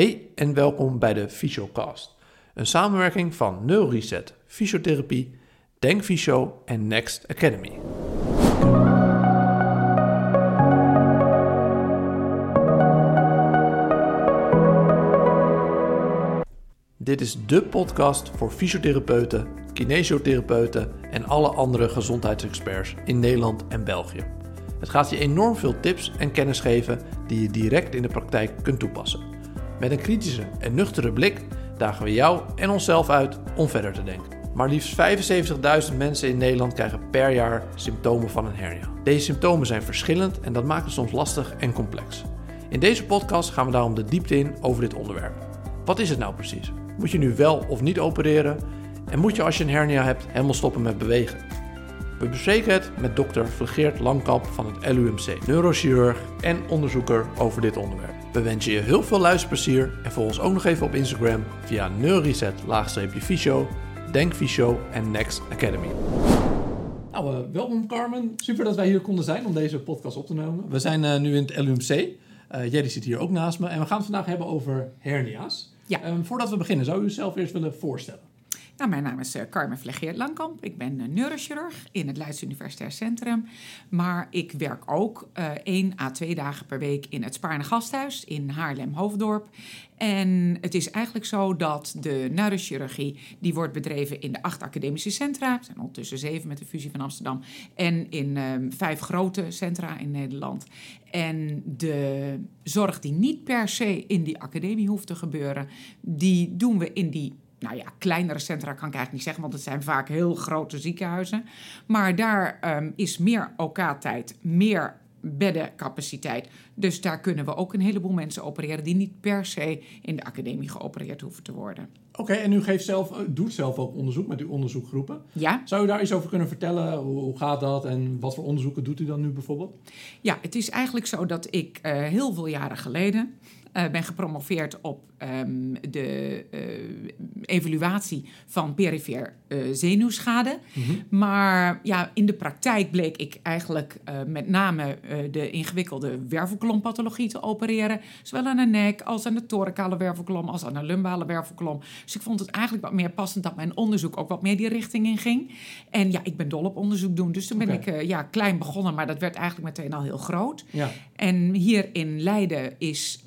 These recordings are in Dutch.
Hey en welkom bij de Fysiocast. Een samenwerking van NeuroReset, Fysiotherapie, Denk Fysio en Next Academy. Dit is de podcast voor fysiotherapeuten, kinesiotherapeuten en alle andere gezondheidsexperts in Nederland en België. Het gaat je enorm veel tips en kennis geven die je direct in de praktijk kunt toepassen. Met een kritische en nuchtere blik dagen we jou en onszelf uit om verder te denken. Maar liefst 75.000 mensen in Nederland krijgen per jaar symptomen van een hernia. Deze symptomen zijn verschillend en dat maakt het soms lastig en complex. In deze podcast gaan we daarom de diepte in over dit onderwerp. Wat is het nou precies? Moet je nu wel of niet opereren? En moet je als je een hernia hebt helemaal stoppen met bewegen? We bespreken het met dokter Vlegeert Langkamp van het LUMC, neurochirurg en onderzoeker over dit onderwerp. We wensen je heel veel luisterplezier en volg ons ook nog even op Instagram via neuroreset-fysio, Denkfysio en Next Academy. Nou, uh, welkom Carmen. Super dat wij hier konden zijn om deze podcast op te nemen. We zijn uh, nu in het LUMC. Uh, Jerry zit hier ook naast me en we gaan het vandaag hebben over hernia's. Ja. Um, voordat we beginnen, zou u uzelf eerst willen voorstellen? Nou, mijn naam is uh, Carmen Vlegeert Langkamp. Ik ben uh, neurochirurg in het Leids Universitair Centrum. Maar ik werk ook uh, één à twee dagen per week in het Spaarne Gasthuis in Haarlem-Hoofddorp. En het is eigenlijk zo dat de neurochirurgie die wordt bedreven in de acht academische centra. Er zijn ondertussen zeven met de fusie van Amsterdam. En in um, vijf grote centra in Nederland. En de zorg die niet per se in die academie hoeft te gebeuren, die doen we in die nou ja, kleinere centra kan ik eigenlijk niet zeggen, want het zijn vaak heel grote ziekenhuizen. Maar daar um, is meer OK-tijd, meer beddencapaciteit. Dus daar kunnen we ook een heleboel mensen opereren die niet per se in de academie geopereerd hoeven te worden. Oké, okay, en u geeft zelf, doet zelf ook onderzoek met uw onderzoekgroepen. Ja. Zou u daar iets over kunnen vertellen? Hoe, hoe gaat dat en wat voor onderzoeken doet u dan nu bijvoorbeeld? Ja, het is eigenlijk zo dat ik uh, heel veel jaren geleden uh, ben gepromoveerd op um, de uh, evaluatie van perifeer uh, zenuwschade. Mm -hmm. Maar ja, in de praktijk bleek ik eigenlijk met name de ingewikkelde wervelklompathologie te opereren. Zowel aan de nek als aan de thoracale wervelkolom als aan de lumbale wervelkolom. Dus ik vond het eigenlijk wat meer passend dat mijn onderzoek ook wat meer die richting in ging. En ja, ik ben dol op onderzoek doen. Dus toen ben okay. ik ja, klein begonnen, maar dat werd eigenlijk meteen al heel groot. Ja. En hier in Leiden is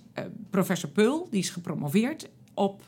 professor Peul, die is gepromoveerd op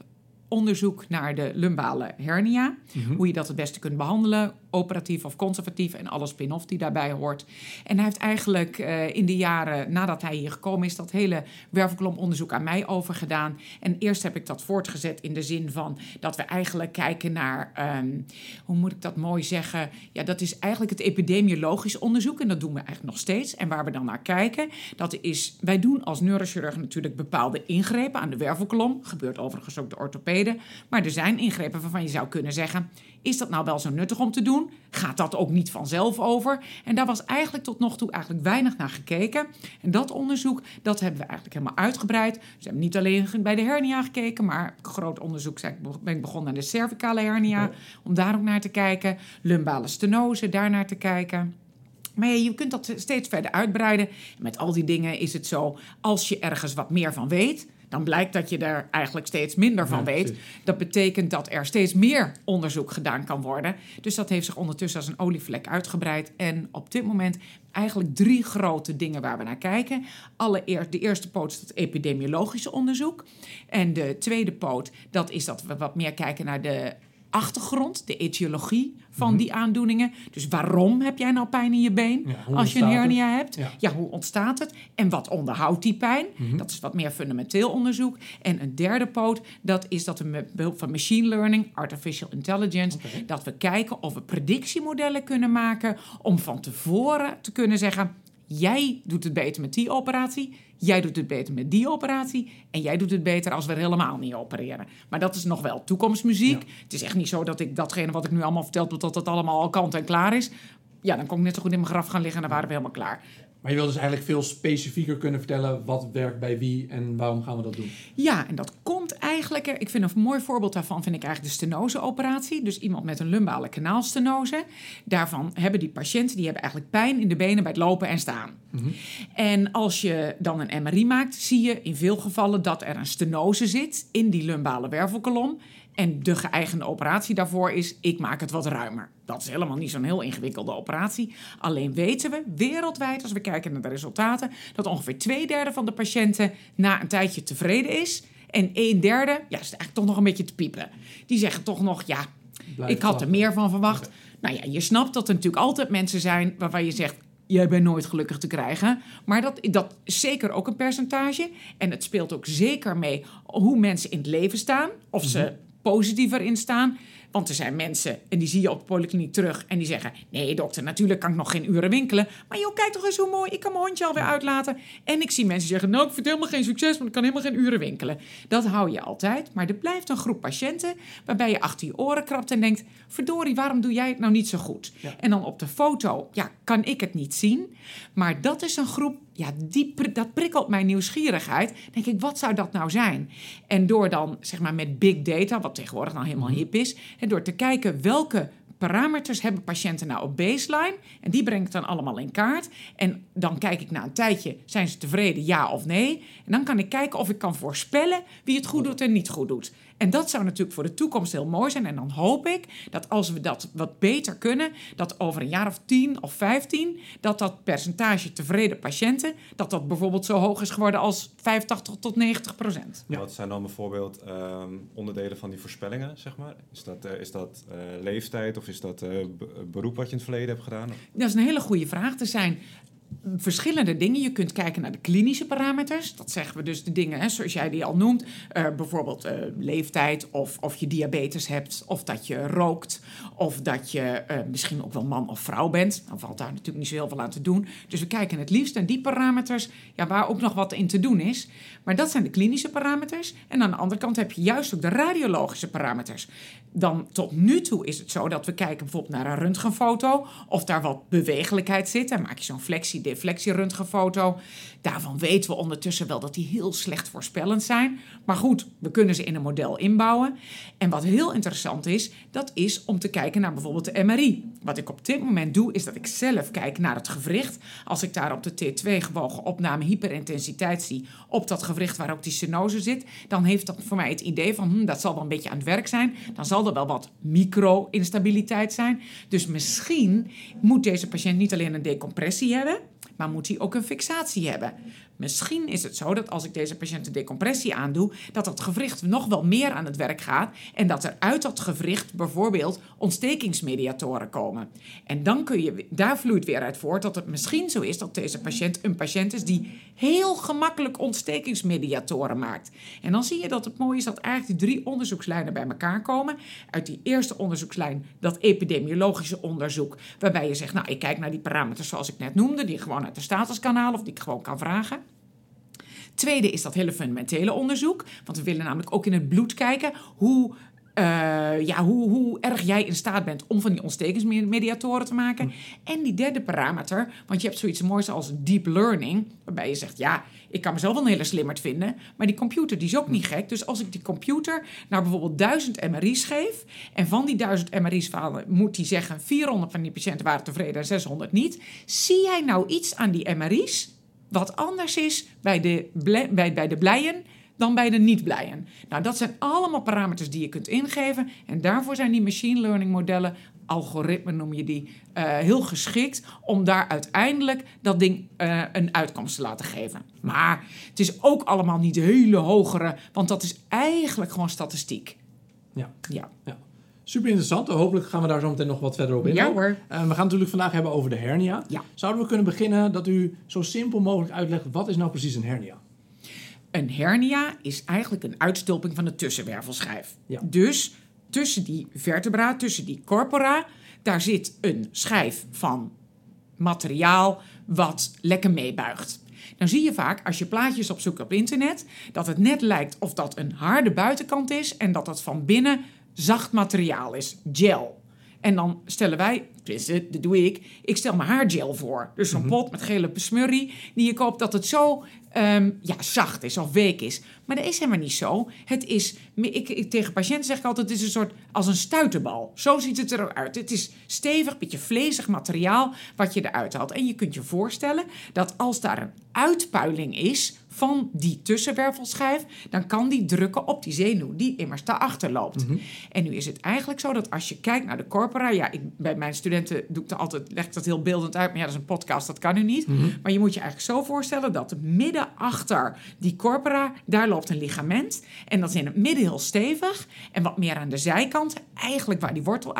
onderzoek naar de lumbale hernia. Mm -hmm. Hoe je dat het beste kunt behandelen, operatief of conservatief en alle spin-off die daarbij hoort. En hij heeft eigenlijk uh, in de jaren nadat hij hier gekomen is, dat hele wervelklomonderzoek aan mij overgedaan. En eerst heb ik dat voortgezet in de zin van dat we eigenlijk kijken naar, um, hoe moet ik dat mooi zeggen? Ja, dat is eigenlijk het epidemiologisch onderzoek en dat doen we eigenlijk nog steeds. En waar we dan naar kijken, dat is, wij doen als neurochirurg natuurlijk bepaalde ingrepen aan de wervelkolom. Gebeurt overigens ook de orthopeden. Maar er zijn ingrepen waarvan je zou kunnen zeggen, is dat nou wel zo nuttig om te doen? Gaat dat ook niet vanzelf over? En daar was eigenlijk tot nog toe eigenlijk weinig naar gekeken. En dat onderzoek, dat hebben we eigenlijk helemaal uitgebreid. Dus we hebben niet alleen bij de hernia gekeken, maar groot onderzoek ben ik begonnen aan de cervicale hernia. Om daar ook naar te kijken. Lumbale stenose, daar naar te kijken. Maar ja, je kunt dat steeds verder uitbreiden. Met al die dingen is het zo, als je ergens wat meer van weet, dan blijkt dat je er eigenlijk steeds minder van ja, weet. Precies. Dat betekent dat er steeds meer onderzoek gedaan kan worden. Dus dat heeft zich ondertussen als een olievlek uitgebreid. En op dit moment eigenlijk drie grote dingen waar we naar kijken. Allereerst, de eerste poot is het epidemiologische onderzoek. En de tweede poot, dat is dat we wat meer kijken naar de achtergrond, de etiologie van mm-hmm. die aandoeningen. Dus waarom heb jij nou pijn in je been ja, als je een hernia het? hebt? Ja. ja. hoe ontstaat het? En wat onderhoudt die pijn? Mm-hmm. Dat is wat meer fundamenteel onderzoek. En een derde poot, dat is dat we met behulp van machine learning, artificial intelligence, okay. dat we kijken of we predictiemodellen kunnen maken om van tevoren te kunnen zeggen, jij doet het beter met die operatie, jij doet het beter met die operatie en jij doet het beter als we er helemaal niet opereren. Maar dat is nog wel toekomstmuziek. Ja. Het is echt niet zo dat ik datgene wat ik nu allemaal verteld heb, dat dat allemaal al kant en klaar is. Ja, dan kon ik net zo goed in mijn graf gaan liggen en dan waren we helemaal klaar. Maar je wil dus eigenlijk veel specifieker kunnen vertellen wat werkt bij wie en waarom gaan we dat doen. Ja, en dat komt eigenlijk, ik vind een mooi voorbeeld daarvan, vind ik eigenlijk de stenose-operatie. Dus iemand met een lumbale kanaalstenose. Daarvan hebben die patiënten, die hebben eigenlijk pijn in de benen bij het lopen en staan. Mhm. En als je dan een MRI maakt, zie je in veel gevallen dat er een stenose zit in die lumbale wervelkolom. En de geëigende operatie daarvoor is, ik maak het wat ruimer. Dat is helemaal niet zo'n heel ingewikkelde operatie. Alleen weten we wereldwijd, als we kijken naar de resultaten, dat ongeveer twee derde van de patiënten na een tijdje tevreden is. En een derde, ja, is eigenlijk toch nog een beetje te piepen. Die zeggen toch nog, ja, Blijf ik had er meer van verwacht. Nou ja, je snapt dat er natuurlijk altijd mensen zijn waarvan je zegt. Jij bent nooit gelukkig te krijgen. Maar dat, dat is zeker ook een percentage. En het speelt ook zeker mee hoe mensen in het leven staan. Of ze positiever in staan. Want er zijn mensen, en die zie je op de polykliniek terug... en die zeggen, nee dokter, natuurlijk kan ik nog geen uren winkelen... maar joh, kijk toch eens hoe mooi, ik kan mijn hondje alweer uitlaten. En ik zie mensen zeggen, nou, ik vind helemaal geen succes... want ik kan helemaal geen uren winkelen. Dat hou je altijd, maar er blijft een groep patiënten... waarbij je achter je oren krabt en denkt... verdorie, waarom doe jij het nou niet zo goed? Ja. En dan op de foto, ja, kan ik het niet zien. Maar dat is een groep, ja, die, dat prikkelt mijn nieuwsgierigheid. denk ik, wat zou dat nou zijn? En door dan, zeg maar, met big data, wat tegenwoordig nou helemaal hip is... en door te kijken welke parameters hebben patiënten nou op baseline... en die breng ik dan allemaal in kaart. En dan kijk ik na een tijdje, zijn ze tevreden, ja of nee? En dan kan ik kijken of ik kan voorspellen wie het goed doet en niet goed doet. En dat zou natuurlijk voor de toekomst heel mooi zijn. En dan hoop ik dat als we dat wat beter kunnen, dat over een jaar of 10 of 15, dat dat percentage tevreden patiënten, dat dat bijvoorbeeld zo hoog is geworden als 85 tot 90 procent. Ja. Wat zijn dan bijvoorbeeld ehm, onderdelen van die voorspellingen, zeg maar? Is dat, eh, is dat eh, leeftijd of is dat eh, be- beroep wat je in het verleden hebt gedaan? Dat is een hele goede vraag. Er zijn verschillende dingen. Je kunt kijken naar de klinische parameters. Dat zeggen we dus de dingen, hè, zoals jij die al noemt. Eh, bijvoorbeeld eh, leeftijd, of, of je diabetes hebt, of dat je rookt, of dat je eh, misschien ook wel man of vrouw bent. Dan valt daar natuurlijk niet zo heel veel aan te doen. Dus we kijken het liefst naar die parameters, ja, waar ook nog wat in te doen is. Maar dat zijn de klinische parameters. En aan de andere kant heb je juist ook de radiologische parameters. Dan tot nu toe is het zo dat we kijken bijvoorbeeld naar een röntgenfoto. Of daar wat bewegelijkheid zit. Dan maak je zo'n flexie-deflectie-röntgenfoto. Daarvan weten we ondertussen wel dat die heel slecht voorspellend zijn. Maar goed, we kunnen ze in een model inbouwen. En wat heel interessant is, dat is om te kijken naar bijvoorbeeld de MRI. Wat ik op dit moment doe, is dat ik zelf kijk naar het gewricht. Als ik daar op de T2 gewogen opname hyperintensiteit zie op dat gewricht waar ook die stenose zit, dan heeft dat voor mij het idee van hm, dat zal wel een beetje aan het werk zijn. Dan zal er wel wat micro-instabiliteit zijn. Dus misschien moet deze patiënt niet alleen een decompressie hebben, maar moet hij ook een fixatie hebben. Misschien is het zo dat als ik deze patiënt een decompressie aandoe, dat dat gewricht nog wel meer aan het werk gaat en dat er uit dat gewricht bijvoorbeeld ontstekingsmediatoren komen. En dan kun je, daar vloeit weer uit voort dat het misschien zo is dat deze patiënt een patiënt is die heel gemakkelijk ontstekingsmediatoren maakt. En dan zie je dat het mooi is dat eigenlijk die drie onderzoekslijnen bij elkaar komen. Uit die eerste onderzoekslijn, dat epidemiologische onderzoek, waarbij je zegt, nou, ik kijk naar die parameters zoals ik net noemde, die gewoon uit de status kan halen of die ik gewoon kan vragen. Tweede is dat hele fundamentele onderzoek. Want we willen namelijk ook in het bloed kijken hoe, eh, ja, hoe, hoe erg jij in staat bent om van die ontstekingsmediatoren te maken. En die derde parameter, want je hebt zoiets moois als deep learning, waarbij je zegt, ja, ik kan mezelf wel een hele slimmerd vinden, maar die computer die is ook niet gek. Dus als ik die computer naar bijvoorbeeld 1000 MRI's geef, en van die 1000 MRI's falen, moet die zeggen 400 van die patiënten waren tevreden en 600 niet. Zie jij nou iets aan die MRI's wat anders is bij de, bij, bij de blijen dan bij de niet-blijen. Nou, dat zijn allemaal parameters die je kunt ingeven. En daarvoor zijn die machine learning modellen, algoritmen noem je die, eh, heel geschikt om daar uiteindelijk dat ding eh, een uitkomst te laten geven. Maar het is ook allemaal niet hele hogere, want dat is eigenlijk gewoon statistiek. Ja. Ja, Super interessant. Hopelijk gaan we daar zo meteen nog wat verder op in. ja hoor. Eh, we gaan het natuurlijk vandaag hebben over de hernia. Ja. Zouden we kunnen beginnen dat u zo simpel mogelijk uitlegt wat is nou precies een hernia? Een hernia is eigenlijk een uitstulping van de tussenwervelschijf. Ja. Dus tussen die vertebra, tussen die corpora, daar zit een schijf van materiaal wat lekker meebuigt. Dan zie je vaak, als je plaatjes opzoekt op internet, dat het net lijkt of dat een harde buitenkant is en dat dat van binnen zacht materiaal is, gel. En dan stellen wij tenminste, dat doe ik. Ik stel mijn haargel voor. Dus zo'n pot met gele smurrie die je koopt, dat het zo ehm, ja, zacht is of week is. Maar dat is helemaal niet zo. Het is, ik, ik, tegen patiënten zeg ik altijd, het is een soort als een stuiterbal. Zo ziet het eruit. Het is stevig, beetje vlezig materiaal wat je eruit haalt. En je kunt je voorstellen dat als daar een uitpuiling is van die tussenwervelschijf, dan kan die drukken op die zenuw die immers daarachter loopt. En nu is het eigenlijk zo dat als je kijkt naar de corpora, ja, ik, bij mijn studenten doe ik dat altijd, leg ik dat heel beeldend uit, maar ja, dat is een podcast, dat kan nu niet. Maar je moet je eigenlijk zo voorstellen dat midden achter die corpora, daar loopt een ligament en dat is in het midden heel stevig en wat meer aan de zijkant, eigenlijk waar die wortel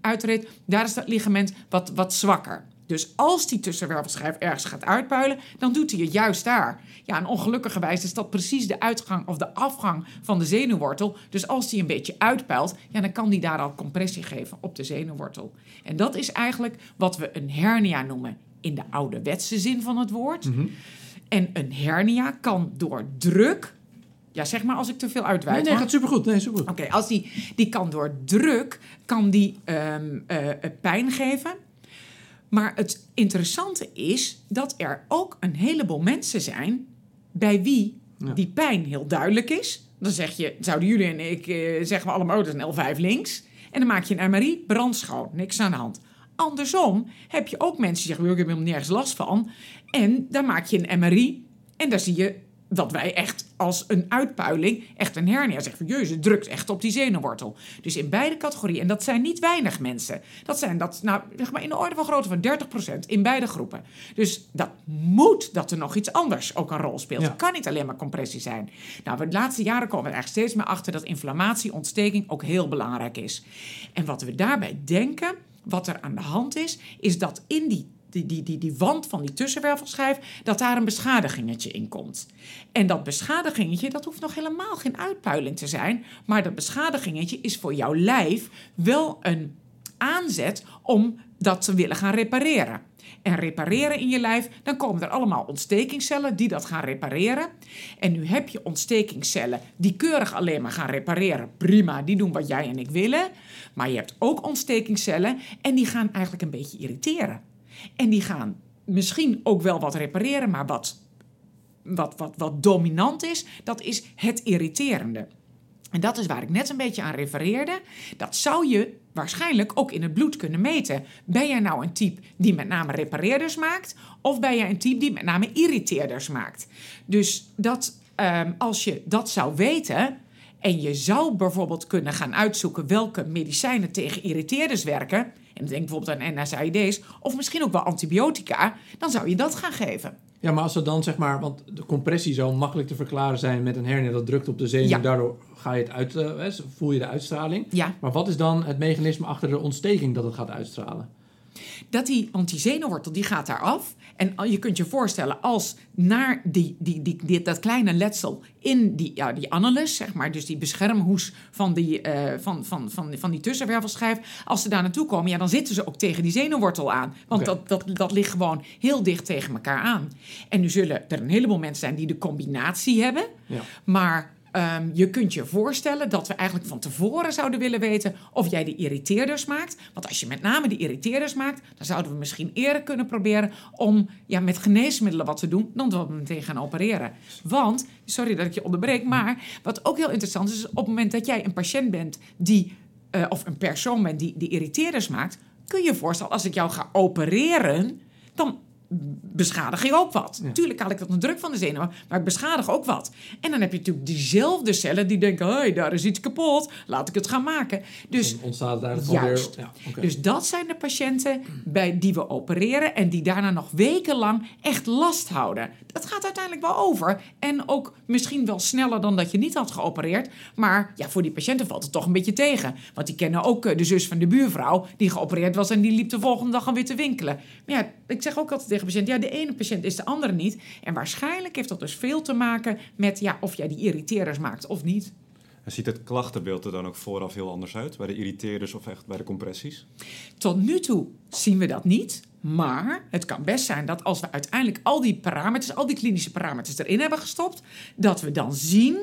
uitreedt, daar is dat ligament wat, wat zwakker. Dus als die tussenwervelschijf ergens gaat uitpuilen, dan doet hij het juist daar. Ja, en ongelukkigerwijs is dat precies de uitgang of de afgang van de zenuwwortel. Dus als die een beetje uitpuilt, ja, dan kan die daar al compressie geven op de zenuwwortel. En dat is eigenlijk wat we een hernia noemen in de ouderwetse zin van het woord. En een hernia kan door druk ja, zeg maar als ik te veel uitwijk. Nee, nee, hoor. gaat supergoed. Nee, supergoed. Oké, als die, die kan door druk kan die ehm, eh, eh, pijn geven. Maar het interessante is dat er ook een heleboel mensen zijn bij wie Ja. die pijn heel duidelijk is. Dan zeg je, zouden jullie en ik eh, zeggen we allemaal, oh, dat is een L5 links. En dan maak je een MRI, brandschoon, niks aan de hand. Andersom heb je ook mensen die zeggen, "Joh, ik heb helemaal nergens last van. En dan maak je een MRI en daar zie je dat wij echt als een uitpuiling echt een hernia zeggen van jezus, drukt echt op die zenuwwortel. Dus in beide categorieën, en dat zijn niet weinig mensen. Dat zijn dat, nou, zeg maar in de orde van grootte van 30% in beide groepen. Dus dat moet dat er nog iets anders ook een rol speelt. Ja. Het kan niet alleen maar compressie zijn. Nou, de laatste jaren komen we er eigenlijk steeds meer achter dat inflammatie, ontsteking ook heel belangrijk is. En wat we daarbij denken, wat er aan de hand is, is dat in die die, die, die, die wand van die tussenwervelschijf, dat daar een beschadigingetje in komt. En dat beschadigingetje, dat hoeft nog helemaal geen uitpuiling te zijn, maar dat beschadigingetje is voor jouw lijf wel een aanzet om dat te willen gaan repareren. En repareren in je lijf, dan komen er allemaal ontstekingscellen die dat gaan repareren. En nu heb je ontstekingscellen die keurig alleen maar gaan repareren. Prima, die doen wat jij en ik willen. Maar je hebt ook ontstekingscellen en die gaan eigenlijk een beetje irriteren. En die gaan misschien ook wel wat repareren, maar wat, wat, wat, wat dominant is, dat is het irriterende. En dat is waar ik net een beetje aan refereerde. Dat zou je waarschijnlijk ook in het bloed kunnen meten. Ben jij nou een type die met name repareerders maakt? Of ben jij een type die met name irriteerders maakt? Dus dat, ehm, als je dat zou weten... en je zou bijvoorbeeld kunnen gaan uitzoeken... welke medicijnen tegen irriteerders werken... en denk bijvoorbeeld aan NSAID's... of misschien ook wel antibiotica... dan zou je dat gaan geven. Ja, maar als er dan zeg maar, want de compressie zou makkelijk te verklaren zijn met een hernia dat drukt op de zenuw, Ja. daardoor ga je het uit, eh, voel je de uitstraling. Ja. Maar wat is dan het mechanisme achter de ontsteking dat het gaat uitstralen? dat die, want die zenuwwortel die gaat daar af. En je kunt je voorstellen als naar die, die, die, die, dat kleine letsel in die, ja, die annulus, zeg maar, dus die beschermhoes van die, eh, van, van, van, van die tussenwervelschijf, als ze daar naartoe komen, ja, dan zitten ze ook tegen die zenuwwortel aan. Want dat, dat, dat ligt gewoon heel dicht tegen elkaar aan. En nu zullen er een heleboel mensen zijn die de combinatie hebben. Ja. Maar ehm, je kunt je voorstellen dat we eigenlijk van tevoren zouden willen weten of jij de irriteerders maakt. Want als je met name de irriteerders maakt, dan zouden we misschien eerder kunnen proberen om ja, met geneesmiddelen wat te doen dan dat we meteen gaan opereren. Want, sorry dat ik je onderbreek, maar wat ook heel interessant is, op het moment dat jij een patiënt bent die, eh, of een persoon bent die, die irriteerders maakt, kun je je voorstellen als ik jou ga opereren, dan beschadig ik ook wat. Ja. Tuurlijk haal ik dat een druk van de zenuwen, maar ik beschadig ook wat. En dan heb je natuurlijk diezelfde cellen die denken... hé, daar is iets kapot, laat ik het gaan maken. Dus Dan ontstaat het eigenlijk gewoon Juist. weer... Ja, dus dat zijn de patiënten bij die we opereren en die daarna nog wekenlang echt last houden. Dat gaat uiteindelijk wel over. En ook misschien wel sneller dan dat je niet had geopereerd. Maar ja, voor die patiënten valt het toch een beetje tegen. Want die kennen ook eh, de zus van de buurvrouw die geopereerd was en die liep de volgende dag alweer te winkelen. Maar ja, ik zeg ook altijd patiënten, ja, de ene patiënt is de andere niet. En waarschijnlijk heeft dat dus veel te maken met ja, of jij die irriteerders maakt of niet. En ziet het klachtenbeeld er dan ook vooraf heel anders uit? Bij de irriteerders of echt bij de compressies? Tot nu toe zien we dat niet. Maar het kan best zijn dat als we uiteindelijk al die parameters, al die klinische parameters erin hebben gestopt, dat we dan zien.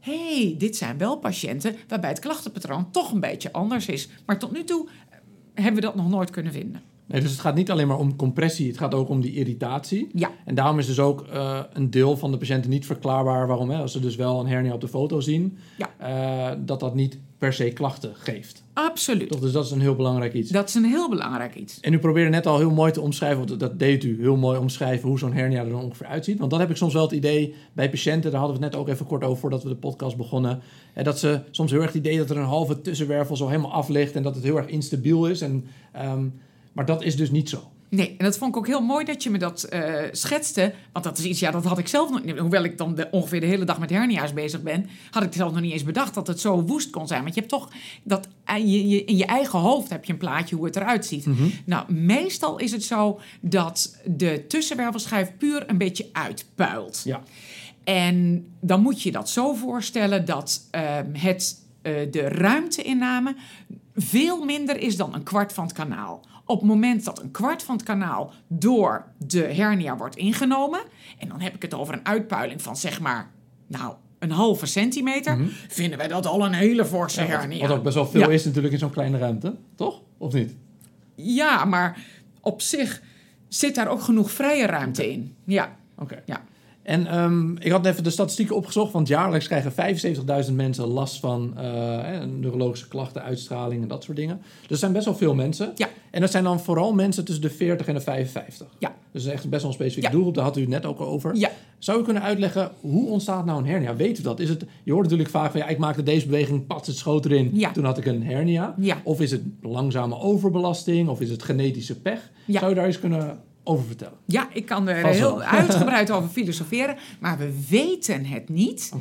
Hé, hey, dit zijn wel patiënten waarbij het klachtenpatroon toch een beetje anders is. Maar tot nu toe eh, hebben we dat nog nooit kunnen vinden. Nee, dus het gaat niet alleen maar om compressie, het gaat ook om die irritatie. Ja. En daarom is dus ook eh, een deel van de patiënten niet verklaarbaar waarom, hè, als ze dus wel een hernia op de foto zien, Ja. eh, dat dat niet per se klachten geeft. Absoluut. Toch, dus dat is een heel belangrijk iets. Dat is een heel belangrijk iets. En u probeerde net al heel mooi te omschrijven, want dat deed u heel mooi omschrijven hoe zo'n hernia er dan ongeveer uitziet. Want dan heb ik soms wel het idee bij patiënten, daar hadden we het net ook even kort over voordat we de podcast begonnen, hè, dat ze soms heel erg het idee dat er een halve tussenwervel zo helemaal af ligt en dat het heel erg instabiel is. En, ehm, maar dat is dus niet zo. Nee, en dat vond ik ook heel mooi dat je me dat eh, schetste. Want dat is iets, ja, dat had ik zelf nog niet. Hoewel ik dan de, ongeveer de hele dag met hernia's bezig ben, had ik zelf nog niet eens bedacht dat het zo woest kon zijn. Want je hebt toch dat eh, je, je, in je eigen hoofd heb je een plaatje hoe het eruit ziet. Nou, meestal is het zo dat de tussenwervelschijf puur een beetje uitpuilt. Ja. En dan moet je dat zo voorstellen dat ehm, het, eh, de ruimteinname veel minder is dan een kwart van het kanaal. Op het moment dat een kwart van het kanaal door de hernia wordt ingenomen, en dan heb ik het over een uitpuiling van zeg maar, nou, een halve centimeter, vinden wij dat al een hele forse Ja, hernia. wat ook best wel veel Ja. is natuurlijk in zo'n kleine ruimte, toch? Of niet? Ja, maar op zich zit daar ook genoeg vrije ruimte in. Ja, Oké. ja. En ehm, ik had even de statistieken opgezocht, want jaarlijks krijgen 75.000 mensen last van eh, neurologische klachten, uitstraling en dat soort dingen. Dus er zijn best wel veel mensen. Ja. En dat zijn dan vooral mensen tussen de 40 en de 55. Ja. Dus echt best wel een specifieke Ja. doelgroep, daar had u het net ook over. Ja. Zou u kunnen uitleggen, hoe ontstaat nou een hernia? Weet u dat? Is het, je hoort natuurlijk vaak van, ja, ik maakte deze beweging, pat, het schoot erin, Ja. toen had ik een hernia. Ja. Of is het langzame overbelasting, of is het genetische pech? Ja. Zou je daar eens kunnen over vertellen? Ja, ik kan er Vast heel wel. uitgebreid over filosoferen, maar we weten het niet.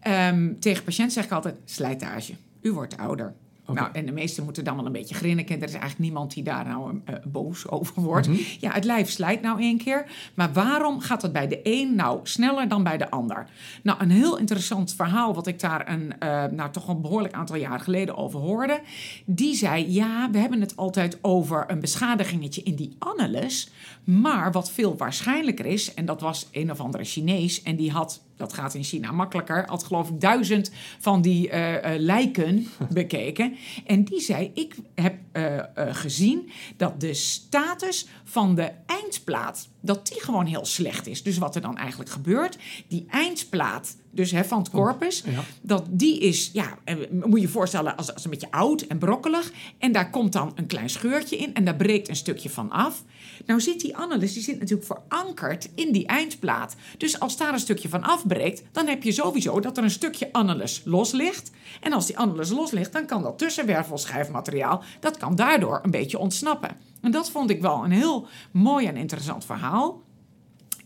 Ehm, tegen patiënten zeg ik altijd slijtage. U wordt ouder. Nou, en de meesten moeten dan wel een beetje grinniken. Er is eigenlijk niemand die daar nou eh, boos over wordt. Mhm. Ja, het lijf slijt nou één keer. Maar waarom gaat het bij de een nou sneller dan bij de ander? Nou, een heel interessant verhaal wat ik daar een, eh, nou, toch een behoorlijk aantal jaar geleden over hoorde. Die zei, ja, we hebben het altijd over een beschadigingetje in die annulus. Maar wat veel waarschijnlijker is, en dat was een of andere Chinees... en die had, dat gaat in China makkelijker... had geloof ik duizend van die eh, eh, lijken bekeken. En die zei, ik heb eh, gezien dat de status van de eindplaat... dat die gewoon heel slecht is. Dus wat er dan eigenlijk gebeurt, die eindplaat... dus hè, van het corpus, Ja. dat die is, ja, moet je je voorstellen als, als een beetje oud en brokkelig. En daar komt dan een klein scheurtje in en daar breekt een stukje van af. Nou zit die annulus, die zit natuurlijk verankerd in die eindplaat. Dus als daar een stukje van afbreekt, dan heb je sowieso dat er een stukje annulus los ligt. En als die annulus los ligt, dan kan dat tussenwervelschijfmateriaal, dat kan daardoor een beetje ontsnappen. En dat vond ik wel een heel mooi en interessant verhaal.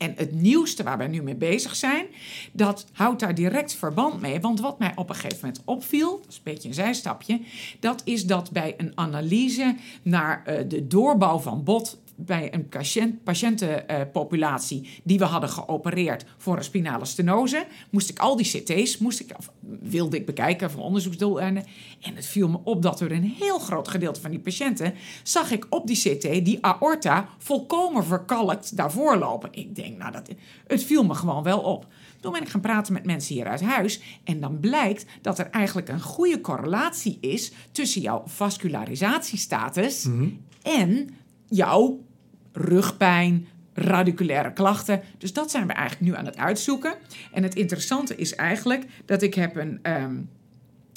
En het nieuwste waar wij nu mee bezig zijn, dat houdt daar direct verband mee. Want wat mij op een gegeven moment opviel, dat is een beetje een zijstapje, dat is dat bij een analyse naar eh, de doorbouw van bot bij een patiënt, patiëntenpopulatie die we hadden geopereerd voor een spinale stenose, moest ik al die CT's, moest ik, of wilde ik bekijken voor onderzoeksdoeleinden. En het viel me op dat er een heel groot gedeelte van die patiënten, zag ik op die CT die aorta volkomen verkalkt daarvoor lopen. Ik denk, nou, dat, het viel me gewoon wel op. Toen ben ik gaan praten met mensen hier uit huis. En dan blijkt dat er eigenlijk een goede correlatie is tussen jouw vascularisatiestatus en jouw rugpijn, radiculaire klachten. Dus dat zijn we eigenlijk nu aan het uitzoeken. En het interessante is eigenlijk dat ik heb een... ehm,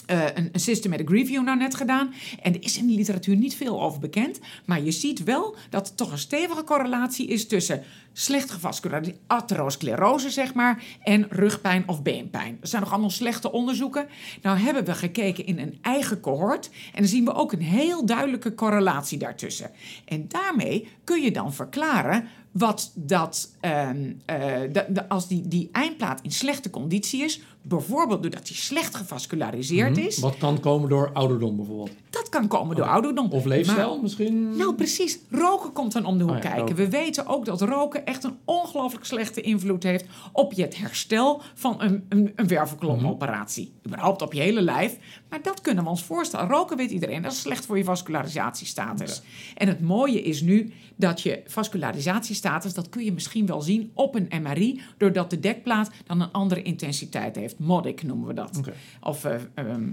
eh, een, een systematic review nou net gedaan. En er is in de literatuur niet veel over bekend. Maar je ziet wel dat er toch een stevige correlatie is tussen slecht gevasculariseerde atherosclerose, zeg maar, en rugpijn of beenpijn. Dat zijn nog allemaal slechte onderzoeken. Nou hebben we gekeken in een eigen cohort. En dan zien we ook een heel duidelijke correlatie daartussen. En daarmee kun je dan verklaren wat dat, ehm, eh, als die, die eindplaat in slechte conditie is, bijvoorbeeld doordat die slecht gevasculariseerd is, Wat kan komen door ouderdom bijvoorbeeld? dat kan komen door ouderdom. Of leefstijl Maar- misschien? nou, precies. Roken komt dan om de hoek ja, kijken. roken. We weten ook dat roken echt een ongelooflijk slechte invloed heeft op je het herstel van een, een, een wervelkolomoperatie. Überhaupt op je hele lijf. Maar dat kunnen we ons voorstellen. Roken weet iedereen, dat is slecht voor je vascularisatiestatus. En het mooie is nu dat je vascularisatiestatus, dat kun je misschien wel zien op een MRI, doordat de dekplaat dan een andere intensiteit heeft. MODIC noemen we dat. Of eh, ehm,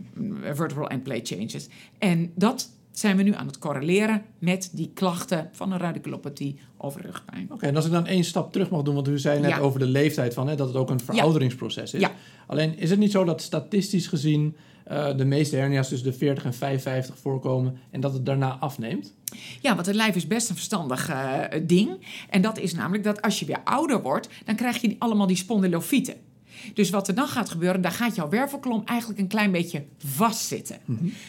vertebral end plate changes. En dat zijn we nu aan het correleren met die klachten van een radiculopathie of rugpijn. Oké, en als ik dan één stap terug mag doen, want u zei net Ja. over de leeftijd van hè, dat het ook een verouderingsproces is. Ja. Alleen is het niet zo dat statistisch gezien eh, de meeste hernia's tussen de 40 en 55 voorkomen en dat het daarna afneemt? Ja, want het lijf is best een verstandig eh, ding. En dat is namelijk dat als je weer ouder wordt, dan krijg je allemaal die spondylofieten. Dus wat er dan gaat gebeuren, daar gaat jouw wervelkolom eigenlijk een klein beetje vastzitten.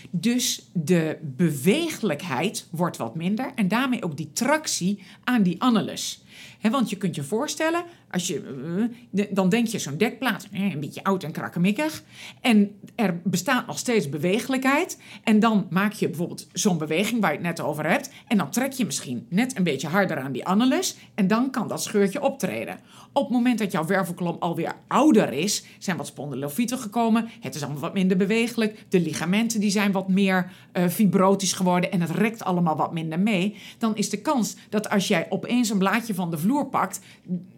Dus de beweeglijkheid wordt wat minder en daarmee ook die tractie aan die annulus. Hè, want je kunt je voorstellen, als je, eh, dan denk je zo'n dekplaat, een beetje oud en krakkemikkig. En er bestaat nog steeds beweeglijkheid. En dan maak je bijvoorbeeld zo'n beweging waar je het net over hebt. En dan trek je misschien net een beetje harder aan die annulus. En dan kan dat scheurtje optreden. Op het moment dat jouw wervelkolom alweer ouder is, zijn wat spondylofieten gekomen. Het is allemaal wat minder beweeglijk. De ligamenten die zijn wat meer eh, fibrotisch geworden. En het rekt allemaal wat minder mee. Dan is de kans dat als jij opeens een blaadje van de vloer pakt,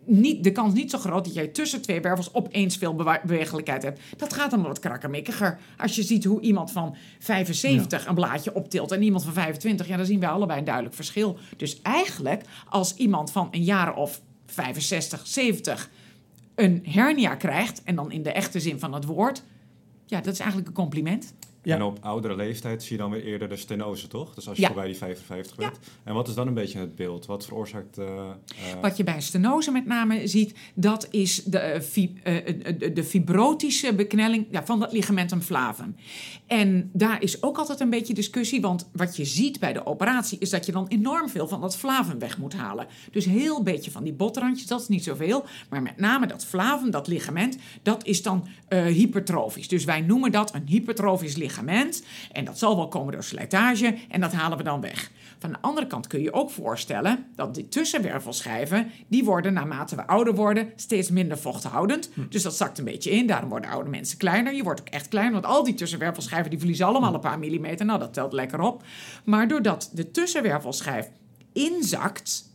niet, de kans niet zo groot dat jij tussen twee wervels opeens veel bewegelijkheid hebt. Dat gaat dan wat krakkemikkiger. Als je ziet hoe iemand van 75 een blaadje optilt en iemand van 25, ja, dan zien wij allebei een duidelijk verschil. Dus eigenlijk, als iemand van een jaar of 65, 70 een hernia krijgt, en dan in de echte zin van het woord, ja, dat is eigenlijk een compliment. Ja. En op oudere leeftijd zie je dan weer eerder de stenose, toch? Dus als je Ja. voorbij die 55 bent. En wat is dan een beetje het beeld? Wat veroorzaakt... eh, eh, Wat je bij stenose met name ziet, dat is de, eh, fi- de, de fibrotische beknelling ja, van dat ligamentum flavum. En daar is ook altijd een beetje discussie, want wat je ziet bij de operatie is dat je dan enorm veel van dat flavum weg moet halen. Dus heel beetje van die botrandjes, dat is niet zoveel. Maar met name dat flavum, dat ligament, dat is dan eh, hypertrofisch. Dus wij noemen dat een hypertrofisch ligament. En dat zal wel komen door slijtage en dat halen we dan weg. Van de andere kant kun je ook voorstellen dat die tussenwervelschijven, die worden naarmate we ouder worden steeds minder vochthoudend. Dus dat zakt een beetje in. Daarom worden oude mensen kleiner. Je wordt ook echt kleiner, want al die tussenwervelschijven die verliezen allemaal een paar millimeter. Nou, dat telt lekker op. Maar doordat de tussenwervelschijf inzakt,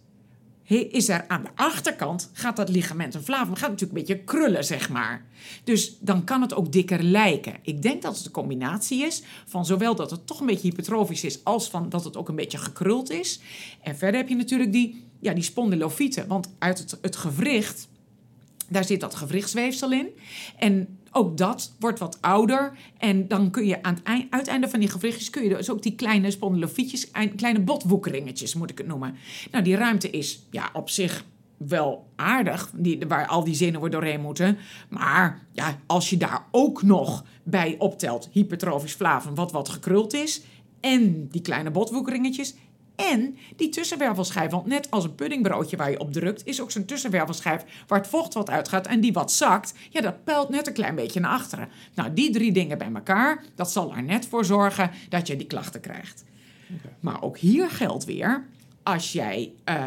is er aan de achterkant, gaat dat ligamentum flavum gaat natuurlijk een beetje krullen, zeg maar. Dus dan kan het ook dikker lijken. Ik denk dat het een combinatie is van zowel dat het toch een beetje hypertrofisch is, als van dat het ook een beetje gekruld is. En verder heb je natuurlijk die, ja, die spondylofieten, want uit het, het gewricht, daar zit dat gewrichtsweefsel in. En ook dat wordt wat ouder. En dan kun je aan het eind- uiteinde van die gewrichtjes... kun je dus ook die kleine spondylofietjes... ein- kleine botwoekeringetjes, moet ik het noemen. Nou, die ruimte is ja, op zich wel aardig, die, waar al die zenuwen doorheen moeten. Maar ja, als je daar ook nog bij optelt... hypertrofisch flavum, wat wat gekruld is... en die kleine botwoekeringetjes... En die tussenwervelschijf, want net als een puddingbroodje waar je op drukt, is ook zo'n tussenwervelschijf waar het vocht wat uitgaat en die wat zakt. Ja, dat peilt net een klein beetje naar achteren. Nou, die drie dingen bij elkaar, dat zal er net voor zorgen dat je die klachten krijgt. Maar ook hier geldt weer, als jij eh,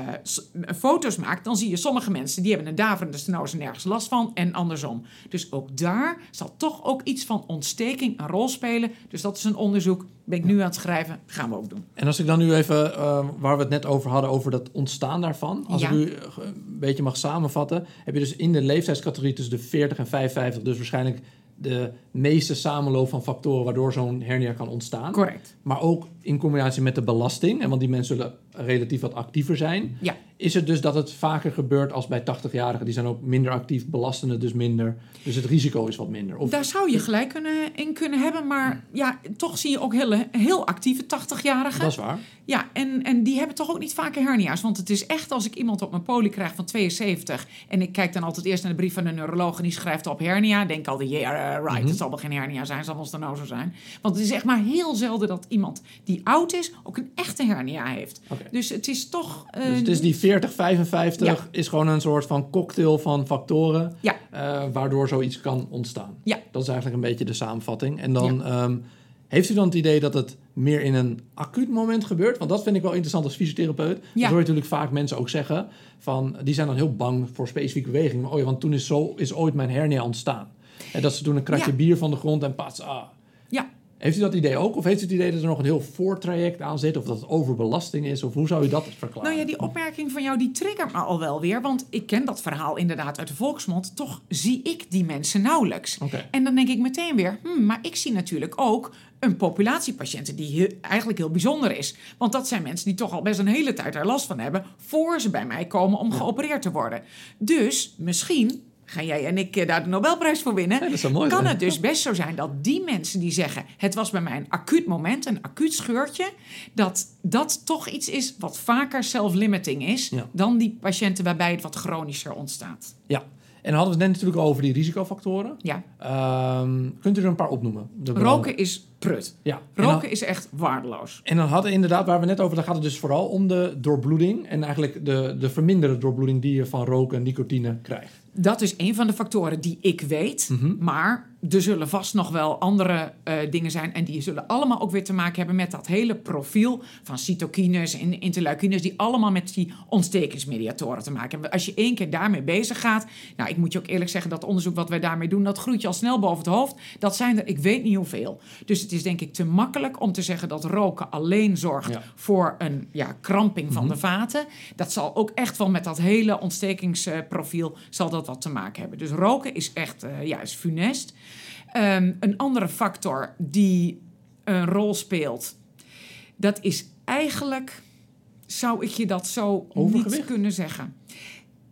foto's maakt, dan zie je sommige mensen die hebben een daverende stenose nergens last van en andersom. Dus ook daar zal toch ook iets van ontsteking een rol spelen. Dus dat is een onderzoek. Ben ik nu aan het schrijven, gaan we ook doen. En als ik dan nu even, eh, waar we het net over hadden, over dat ontstaan daarvan. Als Ja. ik u eh, een beetje mag samenvatten, heb je dus in de leeftijdscategorie tussen de 40 en 55, dus waarschijnlijk de meeste samenloop van factoren waardoor zo'n hernia kan ontstaan. Correct. Maar ook in combinatie met de belasting, en want die mensen zullen relatief wat actiever zijn. Ja. Is het dus dat het vaker gebeurt als bij 80-jarigen? Die zijn ook minder actief, belasten het dus minder. Dus het risico is wat minder. Of, Daar zou je gelijk kunnen, in kunnen hebben, maar ja, toch zie je ook hele, heel actieve 80-jarigen. dat is waar. Ja, en, en die hebben toch ook niet vaker hernia's. Want het is echt als ik iemand op mijn poli krijg van 72... en ik kijk dan altijd eerst naar de brief van de neuroloog... en die schrijft op hernia, denk ik altijd, yeah, right, het zal wel geen hernia zijn, zal wel stenose zijn. Want het is echt maar heel zelden dat iemand die oud is... ook een echte hernia heeft. Dus het is toch... Dus het is die 40, 55 Ja. is gewoon een soort van cocktail van factoren... Ja. eh, waardoor zoiets kan ontstaan. Ja. Dat is eigenlijk een beetje de samenvatting. En dan ehm, heeft u dan het idee dat het meer in een acuut moment gebeurt? Want dat vind ik wel interessant als fysiotherapeut. Dat hoor je natuurlijk vaak mensen ook zeggen. Van, die zijn dan heel bang voor specifieke beweging. Maar, oh ja, want toen is, zo, is ooit mijn hernia ontstaan. En dat ze toen een kratje Ja. bier van de grond en pas, ah. Heeft u dat idee ook? Of heeft u het idee dat er nog een heel voortraject aan zit? Of dat het overbelasting is? Of hoe zou u dat verklaren? Nou ja, die opmerking van jou die triggert me al wel weer. Want ik ken dat verhaal inderdaad uit de volksmond. Toch zie ik die mensen nauwelijks. En dan denk ik meteen weer, hmm, maar ik zie natuurlijk ook een populatie patiënten die heel- eigenlijk heel bijzonder is. Want dat zijn mensen die toch al best een hele tijd er last van hebben... voor ze bij mij komen om geopereerd te worden. Dus misschien ga jij en ik eh, daar de Nobelprijs voor winnen... Ja, dat mooi kan het dus best zo zijn dat die mensen die zeggen... het was bij mij een acuut moment, een acuut scheurtje... dat dat toch iets is wat vaker self-limiting is... Ja. dan die patiënten waarbij het wat chronischer ontstaat. Ja. En dan hadden we het net natuurlijk over die risicofactoren. Ja, Ehm, kunt u er een paar opnoemen? Roken is prut. Ja. Dan, Roken is echt waardeloos. en dan hadden we inderdaad, waar we net over, dan gaat het dus vooral om de doorbloeding. En eigenlijk de, de verminderde doorbloeding die je van roken en nicotine krijgt. Dat is een van de factoren die ik weet. Mhm. Maar er zullen vast nog wel andere eh, dingen zijn. En die zullen allemaal ook weer te maken hebben met dat hele profiel van cytokines en interleukines. Die allemaal met die ontstekingsmediatoren te maken hebben. Als je één keer daarmee bezig gaat. Nou, ik moet je ook eerlijk zeggen, dat onderzoek wat wij daarmee doen, dat groeit je al snel boven het hoofd. Dat zijn er, ik weet niet hoeveel. Dus het is denk ik te makkelijk om te zeggen dat roken alleen zorgt Ja. voor een ja, kramping van de vaten. Dat zal ook echt wel met dat hele ontstekingsprofiel zal dat wat te maken hebben. Dus roken is echt eh, ja, is funest. Ehm, een andere factor die een rol speelt, dat is eigenlijk, zou ik je dat zo Overgewicht? niet kunnen zeggen.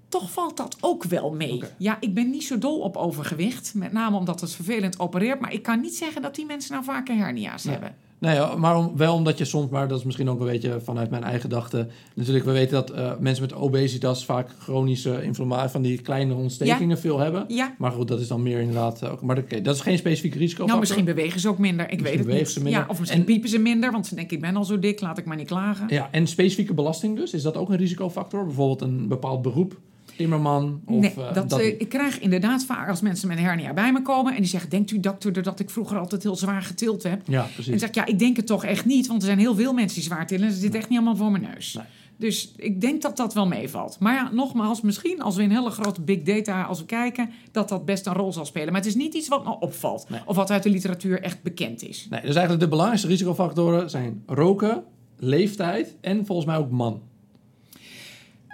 Toch valt dat ook wel mee. Ja, ik ben niet zo dol op overgewicht. Met name omdat het vervelend opereert. Maar ik kan niet zeggen dat die mensen nou vaker hernia's hebben. Nee, ja, maar om- wel omdat je soms, maar dat is misschien ook een beetje vanuit mijn eigen gedachte. Natuurlijk, we weten dat eh, mensen met obesitas vaak chronische inflammatie van die kleine ontstekingen veel hebben. Ja, Maar goed, dat is dan meer inderdaad ook. Maar oké, dat is geen specifieke risico. nou misschien bewegen ze ook minder. Ik weet het bewegen niet. ze minder. Ja, of misschien En- piepen ze minder. Want ze denken, ik ben al zo dik, laat ik maar niet klagen. Ja, en specifieke belasting dus, is dat ook een risicofactor? Bijvoorbeeld een bepaald beroep, timmerman of nee, eh, dat, eh, ik krijg inderdaad vaak als mensen met een hernia bij me komen... en die zeggen, denkt u dokter dat ik vroeger altijd heel zwaar getild heb? Ja, En precies. dan zeg ik, ja, ik denk het toch echt niet... want er zijn heel veel mensen die zwaar tillen... en ze zitten echt niet allemaal voor mijn neus. Nee. Dus ik denk dat dat wel meevalt. Maar ja, nogmaals, misschien als we in hele grote big data... als we kijken, dat dat best een rol zal spelen. Maar het is niet iets wat me opvalt... Nee. of wat uit de literatuur echt bekend is. Nee, dus eigenlijk de belangrijkste risicofactoren zijn roken, leeftijd en volgens mij ook man.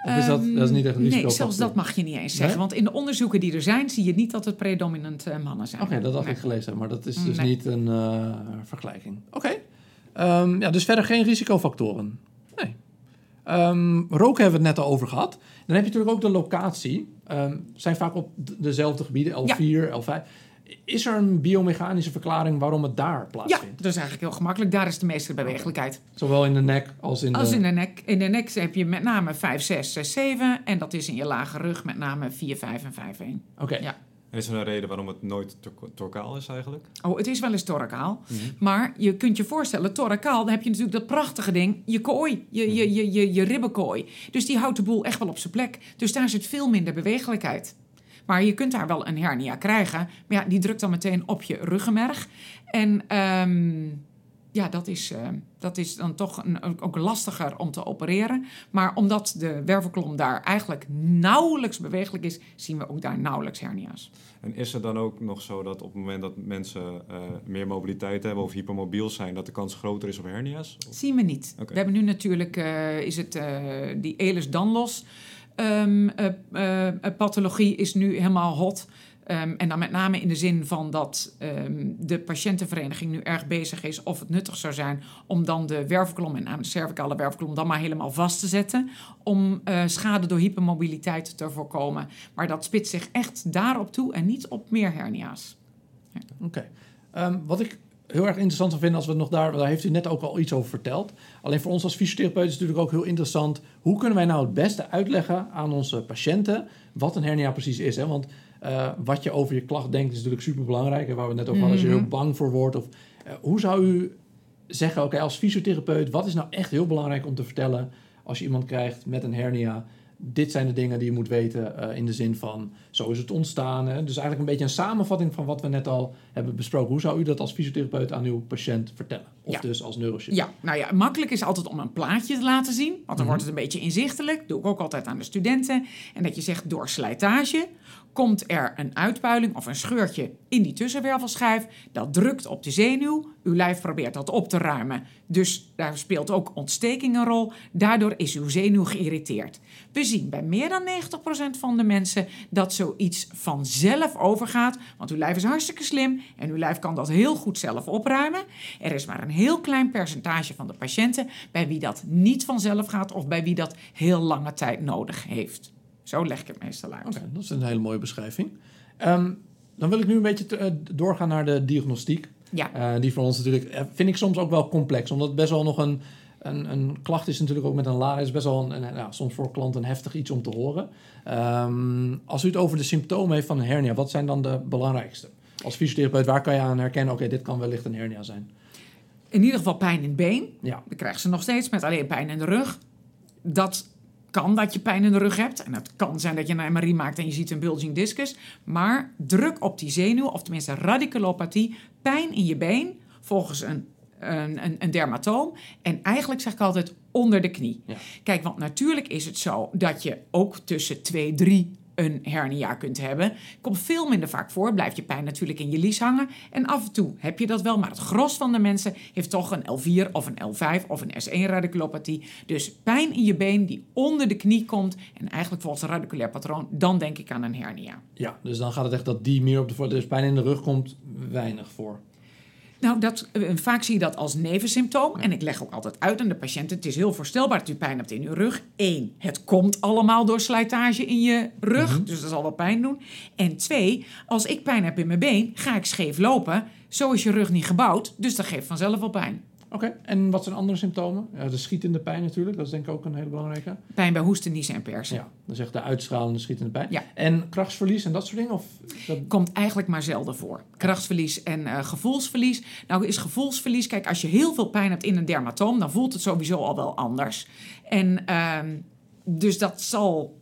Of is dat, Ehm, dat is niet echt een risicofactor? Nee, zelfs dat mag je niet eens zeggen. Nee? Want in de onderzoeken die er zijn... zie je niet dat het predominant eh, mannen zijn. Oké, dat had Nee. ik gelezen, maar dat is dus Nee. niet een eh, vergelijking. Oké. Ehm, ja, dus verder geen risicofactoren. Nee. Ehm, roken hebben we het net al over gehad. Dan heb je natuurlijk ook de locatie. Ehm zijn vaak op dezelfde gebieden, L4, L5. Is er een biomechanische verklaring waarom het daar Ja, plaatsvindt? dat is eigenlijk heel gemakkelijk. Daar is de meeste bewegelijkheid. Zowel in de nek als in Als de... in de nek. In de nek heb je met name 5, 6, 6, 7. En dat is in je lage rug met name 4, 5 en 5, 1. Oké. Ja. En is er een reden waarom het nooit tor- torkaal is eigenlijk? Oh, het is wel eens thoracaal. Mhm. Maar je kunt je voorstellen, thoracaal, dan heb je natuurlijk dat prachtige ding. Je kooi, je, je, je, je, je ribbenkooi. Dus die houdt de boel echt wel op zijn plek. Dus daar zit veel minder bewegelijkheid. Maar je kunt daar wel een hernia krijgen. Maar ja, die drukt dan meteen op je ruggenmerg. En ehm, ja, dat is, eh, dat is dan toch een, ook lastiger om te opereren. Maar omdat de wervelkolom daar eigenlijk nauwelijks bewegelijk is... zien we ook daar nauwelijks hernia's. En is het dan ook nog zo dat op het moment dat mensen eh, meer mobiliteit hebben of hypermobiel zijn, dat de kans groter is op hernia's? Of- Zien we niet. We hebben nu natuurlijk, eh, is het eh, die Ehlers-Danlos eh, pathologie is nu helemaal hot. Ehm, en dan met name in de zin van dat ehm, de patiëntenvereniging nu erg bezig is of het nuttig zou zijn om dan de wervelkolom, en name de cervicale wervelkolom, dan maar helemaal vast te zetten. Om schade door hypermobiliteit te voorkomen. Maar dat spitst zich echt daarop toe en niet op meer hernia's. Oké. Wat ik heel erg interessant zou vinden als we het nog daar... Daar heeft u net ook al iets over verteld. Alleen voor ons als fysiotherapeut is het natuurlijk ook heel interessant... hoe kunnen wij nou het beste uitleggen aan onze patiënten... wat een hernia precies is. Hè? Want eh, wat je over je klacht denkt is natuurlijk superbelangrijk. En waar we het net over hadden, als je Mhm. heel bang voor wordt. Of, eh, hoe zou u zeggen, oké, als fysiotherapeut... wat is nou echt heel belangrijk om te vertellen... als je iemand krijgt met een hernia... Dit zijn de dingen die je moet weten eh, in de zin van zo is het ontstaan. Hè? Dus eigenlijk een beetje een samenvatting van wat we net al hebben besproken. Hoe zou u dat als fysiotherapeut aan uw patiënt vertellen? Of Ja. dus als neurochirurg? Ja, nou ja, makkelijk is altijd om een plaatje te laten zien. Want dan Mhm. wordt het een beetje inzichtelijk. Doe ik ook altijd aan de studenten. En dat je zegt door slijtage komt er een uitpuiling of een scheurtje in die tussenwervelschijf. Dat drukt op de zenuw. Uw lijf probeert dat op te ruimen. Dus daar speelt ook ontsteking een rol. Daardoor is uw zenuw geïrriteerd. We zien bij meer dan 90% van de mensen dat zoiets vanzelf overgaat. Want uw lijf is hartstikke slim en uw lijf kan dat heel goed zelf opruimen. Er is maar een heel klein percentage van de patiënten bij wie dat niet vanzelf gaat of bij wie dat heel lange tijd nodig heeft. Zo leg ik het meestal uit. Oké, dat is een hele mooie beschrijving. Ehm, dan wil ik nu een beetje te- eh, doorgaan naar de diagnostiek. Ja. Eh, die voor ons natuurlijk, eh, vind ik soms ook wel complex. Omdat het best wel nog een, een, een klacht is natuurlijk ook met een LARA. is best wel een, een- ja, soms voor klanten heftig iets om te horen. Ehm, als u het over de symptomen heeft van een hernia, wat zijn dan de belangrijkste? Als fysiotherapeut, waar kan je aan herkennen, oké, dit kan wellicht een hernia zijn? In ieder geval pijn in het been. Ja, Dat krijgen ze nog steeds met alleen pijn in de rug. Dat kan dat je pijn in de rug hebt. En het kan zijn dat je een MRI maakt en je ziet een bulging discus. Maar druk op die zenuw, of tenminste radiculopathie, pijn in je been, volgens een, een, een, een dermatoom. En eigenlijk zeg ik altijd onder de knie. Ja. Kijk, want natuurlijk is het zo dat je ook tussen 2, 3 een hernia kunt hebben. Komt veel minder vaak voor. Blijft je pijn natuurlijk in je lies hangen. En af en toe heb je dat wel. Maar het gros van de mensen heeft toch een L4 of een L5 of een S1-radiculopathie. Dus pijn in je been die onder de knie komt. En eigenlijk volgens een radiculair patroon. Dan denk ik aan een hernia. ja, dus dan gaat het echt dat die meer op de voor. Dus pijn in de rug komt weinig voor. Nou, dat, eh, vaak zie je dat als nevensymptoom. En ik leg ook altijd uit aan de patiënten: het is heel voorstelbaar dat u pijn hebt in uw rug. Eén, het komt allemaal door slijtage in je rug, dus dat zal wel pijn doen. En twee, als ik pijn heb in mijn been, ga ik scheef lopen. Zo is je rug niet gebouwd, dus dat geeft vanzelf wel pijn. Oké, en wat zijn andere symptomen? Ja, de schietende pijn natuurlijk, dat is denk ik ook een hele belangrijke. Pijn bij hoesten, niezen en persen. Ja, dat is echt de uitstralende schietende pijn. Ja. En krachtsverlies en dat soort dingen? Of dat... Komt eigenlijk maar zelden voor. Krachtsverlies en eh, gevoelsverlies. Nou is gevoelsverlies, kijk, als je heel veel pijn hebt in een dermatoom, dan voelt het sowieso al wel anders. En ehm, dus dat zal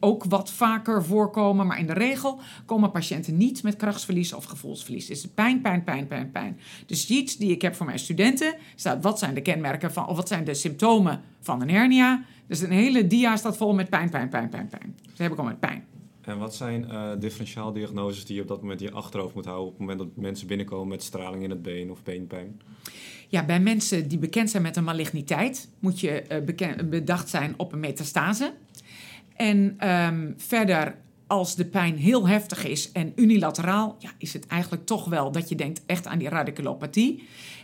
ook wat vaker voorkomen, maar in de regel komen patiënten niet met krachtsverlies of gevoelsverlies. Het is pijn, pijn, pijn, pijn, pijn. De sheets die ik heb voor mijn studenten staat wat zijn de kenmerken van, of wat zijn de symptomen van een hernia. Dus een hele dia staat vol met pijn, pijn, pijn, pijn, pijn. Ze hebben gewoon met pijn. En wat zijn eh differentiaaldiagnoses die je op dat moment in je achterhoofd moet houden... op het moment dat mensen binnenkomen met straling in het been of beenpijn? Ja, bij mensen die bekend zijn met een maligniteit moet je eh, bedacht zijn op een metastase. En ehm, verder, als de pijn heel heftig is en unilateraal, ja, is het eigenlijk toch wel dat je denkt echt aan die radiculopathie.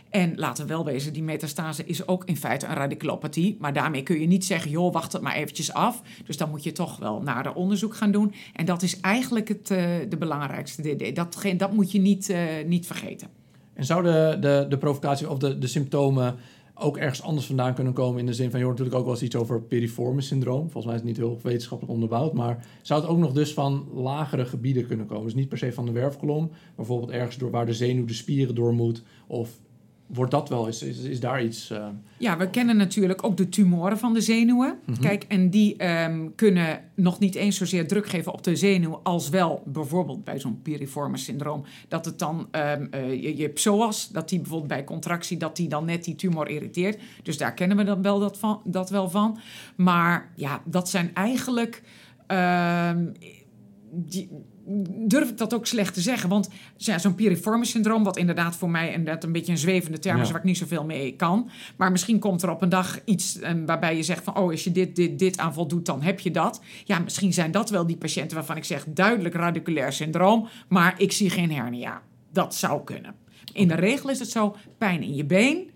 En laten we wel wezen, die metastase is ook in feite een radiculopathie. Maar daarmee kun je niet zeggen, joh, wacht het maar eventjes af. Dus dan moet je toch wel naar de onderzoek gaan doen. En dat is eigenlijk het, eh, de belangrijkste. Dat, dat moet je niet, eh, niet vergeten. En zou de, de, de provocatie of de, de symptomen ook ergens anders vandaan kunnen komen? In de zin van, je hoort natuurlijk ook wel eens iets over piriformis syndroom. Volgens mij is het niet heel wetenschappelijk onderbouwd. Maar zou het ook nog dus van lagere gebieden kunnen komen? Dus niet per se van de werfkolom. maar Bijvoorbeeld ergens door waar de zenuw de spieren door moet. Of wordt dat wel, is, is, is daar iets... eh, Ja, we kennen natuurlijk ook de tumoren van de zenuwen. Kijk, en die ehm, kunnen nog niet eens zozeer druk geven op de zenuw, als wel bijvoorbeeld bij zo'n piriformis syndroom, dat het dan ehm, eh, je, je psoas, dat die bijvoorbeeld bij contractie, dat die dan net die tumor irriteert. Dus daar kennen we dan wel dat, van, dat wel van. Maar ja, dat zijn eigenlijk. ehm, die, durf ik dat ook slecht te zeggen. Want ja, zo'n piriformis syndroom, wat inderdaad voor mij inderdaad een beetje een zwevende term is, Ja. waar ik niet zoveel mee kan. Maar misschien komt er op een dag iets eh, waarbij je zegt van, oh, als je dit, dit, dit aan voldoet, dan heb je dat. Ja, misschien zijn dat wel die patiënten waarvan ik zeg, duidelijk radiculair syndroom, maar ik zie geen hernia. Dat zou kunnen. In de regel is het zo, pijn in je been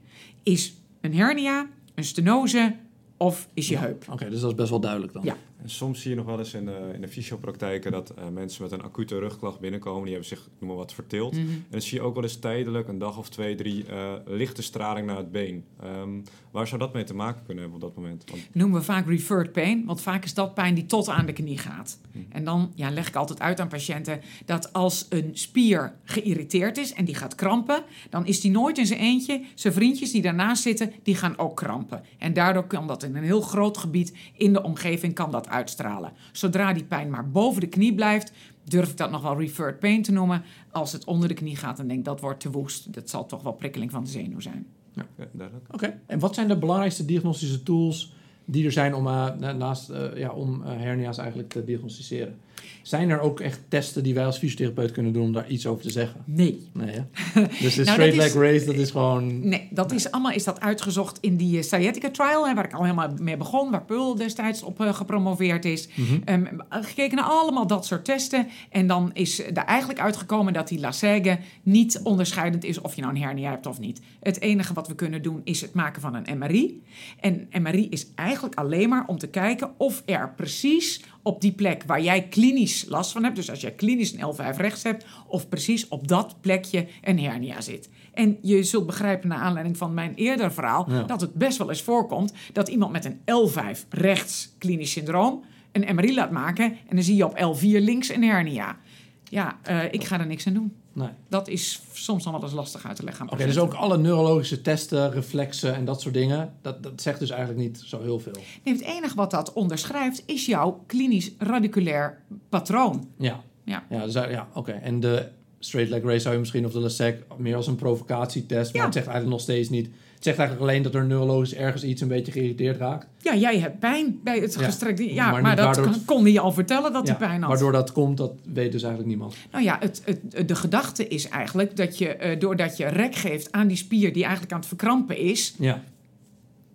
is een hernia, een stenose of is je heup. Oké, dus dat is best wel duidelijk dan. Ja. En soms zie je nog wel eens in de, in de fysiopraktijken dat eh, mensen met een acute rugklacht binnenkomen. Die hebben zich, noem maar wat, verteeld. Mhm. En dan zie je ook wel eens tijdelijk, een dag of twee, drie, eh, lichte straling naar het been. Ehm, waar zou dat mee te maken kunnen hebben op dat moment? Want noemen we vaak referred pain, want vaak is dat pijn die tot aan de knie gaat. En dan ja, leg ik altijd uit aan patiënten dat als een spier geïrriteerd is en die gaat krampen, dan is die nooit in zijn eentje. Zijn vriendjes die daarnaast zitten, die gaan ook krampen. En daardoor kan dat in een heel groot gebied in de omgeving kan dat uitstralen. Zodra die pijn maar boven de knie blijft, durf ik dat nog wel referred pain te noemen. Als het onder de knie gaat, dan denk ik dat wordt te woest. Dat zal toch wel prikkeling van de zenuw zijn. ja, duidelijk. Oké, en wat zijn de belangrijkste diagnostische tools die er zijn om, eh, na- naast, eh, ja, om eh, hernia's eigenlijk te diagnosticeren? Zijn er ook echt testen die wij als fysiotherapeut kunnen doen om daar iets over te zeggen? Nee. Nee, hè? Dus de Nou, straight dat is- leg race, dat is gewoon... Nee, dat is allemaal is dat uitgezocht in die eh, sciatica trial, hè, waar ik al helemaal mee begon, waar Peul destijds op eh, gepromoveerd is. Ehm, gekeken naar allemaal dat soort testen. En dan is er eigenlijk uitgekomen dat die Lasègue niet onderscheidend is of je nou een hernia hebt of niet. Het enige wat we kunnen doen is het maken van een MRI. En MRI is eigenlijk alleen maar om te kijken of er precies op die plek waar jij klinisch last van hebt, dus als jij klinisch een L5 rechts hebt, of precies op dat plekje een hernia zit. En je zult begrijpen, naar aanleiding van mijn eerder verhaal, Ja. dat het best wel eens voorkomt dat iemand met een L5 rechts klinisch syndroom een MRI laat maken en dan zie je op L4 links een hernia. Ja, eh, ik ga er niks aan doen. Nee. Dat is soms dan wel eens lastig uit te leggen. Oké, dus ook alle neurologische testen, reflexen en dat soort dingen, dat, dat zegt dus eigenlijk niet zo heel veel. Nee, het enige wat dat onderschrijft is jouw klinisch radiculair patroon. Ja. Ja. Ja, dus, ja oké. En de straight leg race zou je misschien, of de LASEC, meer als een provocatietest. Maar Ja. het zegt eigenlijk nog steeds niet. Het zegt eigenlijk alleen dat er neurologisch ergens iets een beetje geïrriteerd raakt. Ja, jij hebt pijn bij het Ja, gestrekte... Ja, maar dat kon, kon hij al vertellen dat Ja, hij pijn had. Waardoor dat komt, dat weet dus eigenlijk niemand. Nou ja, het, het, de gedachte is eigenlijk dat je, eh, doordat je rek geeft aan die spier die eigenlijk aan het verkrampen is, Ja,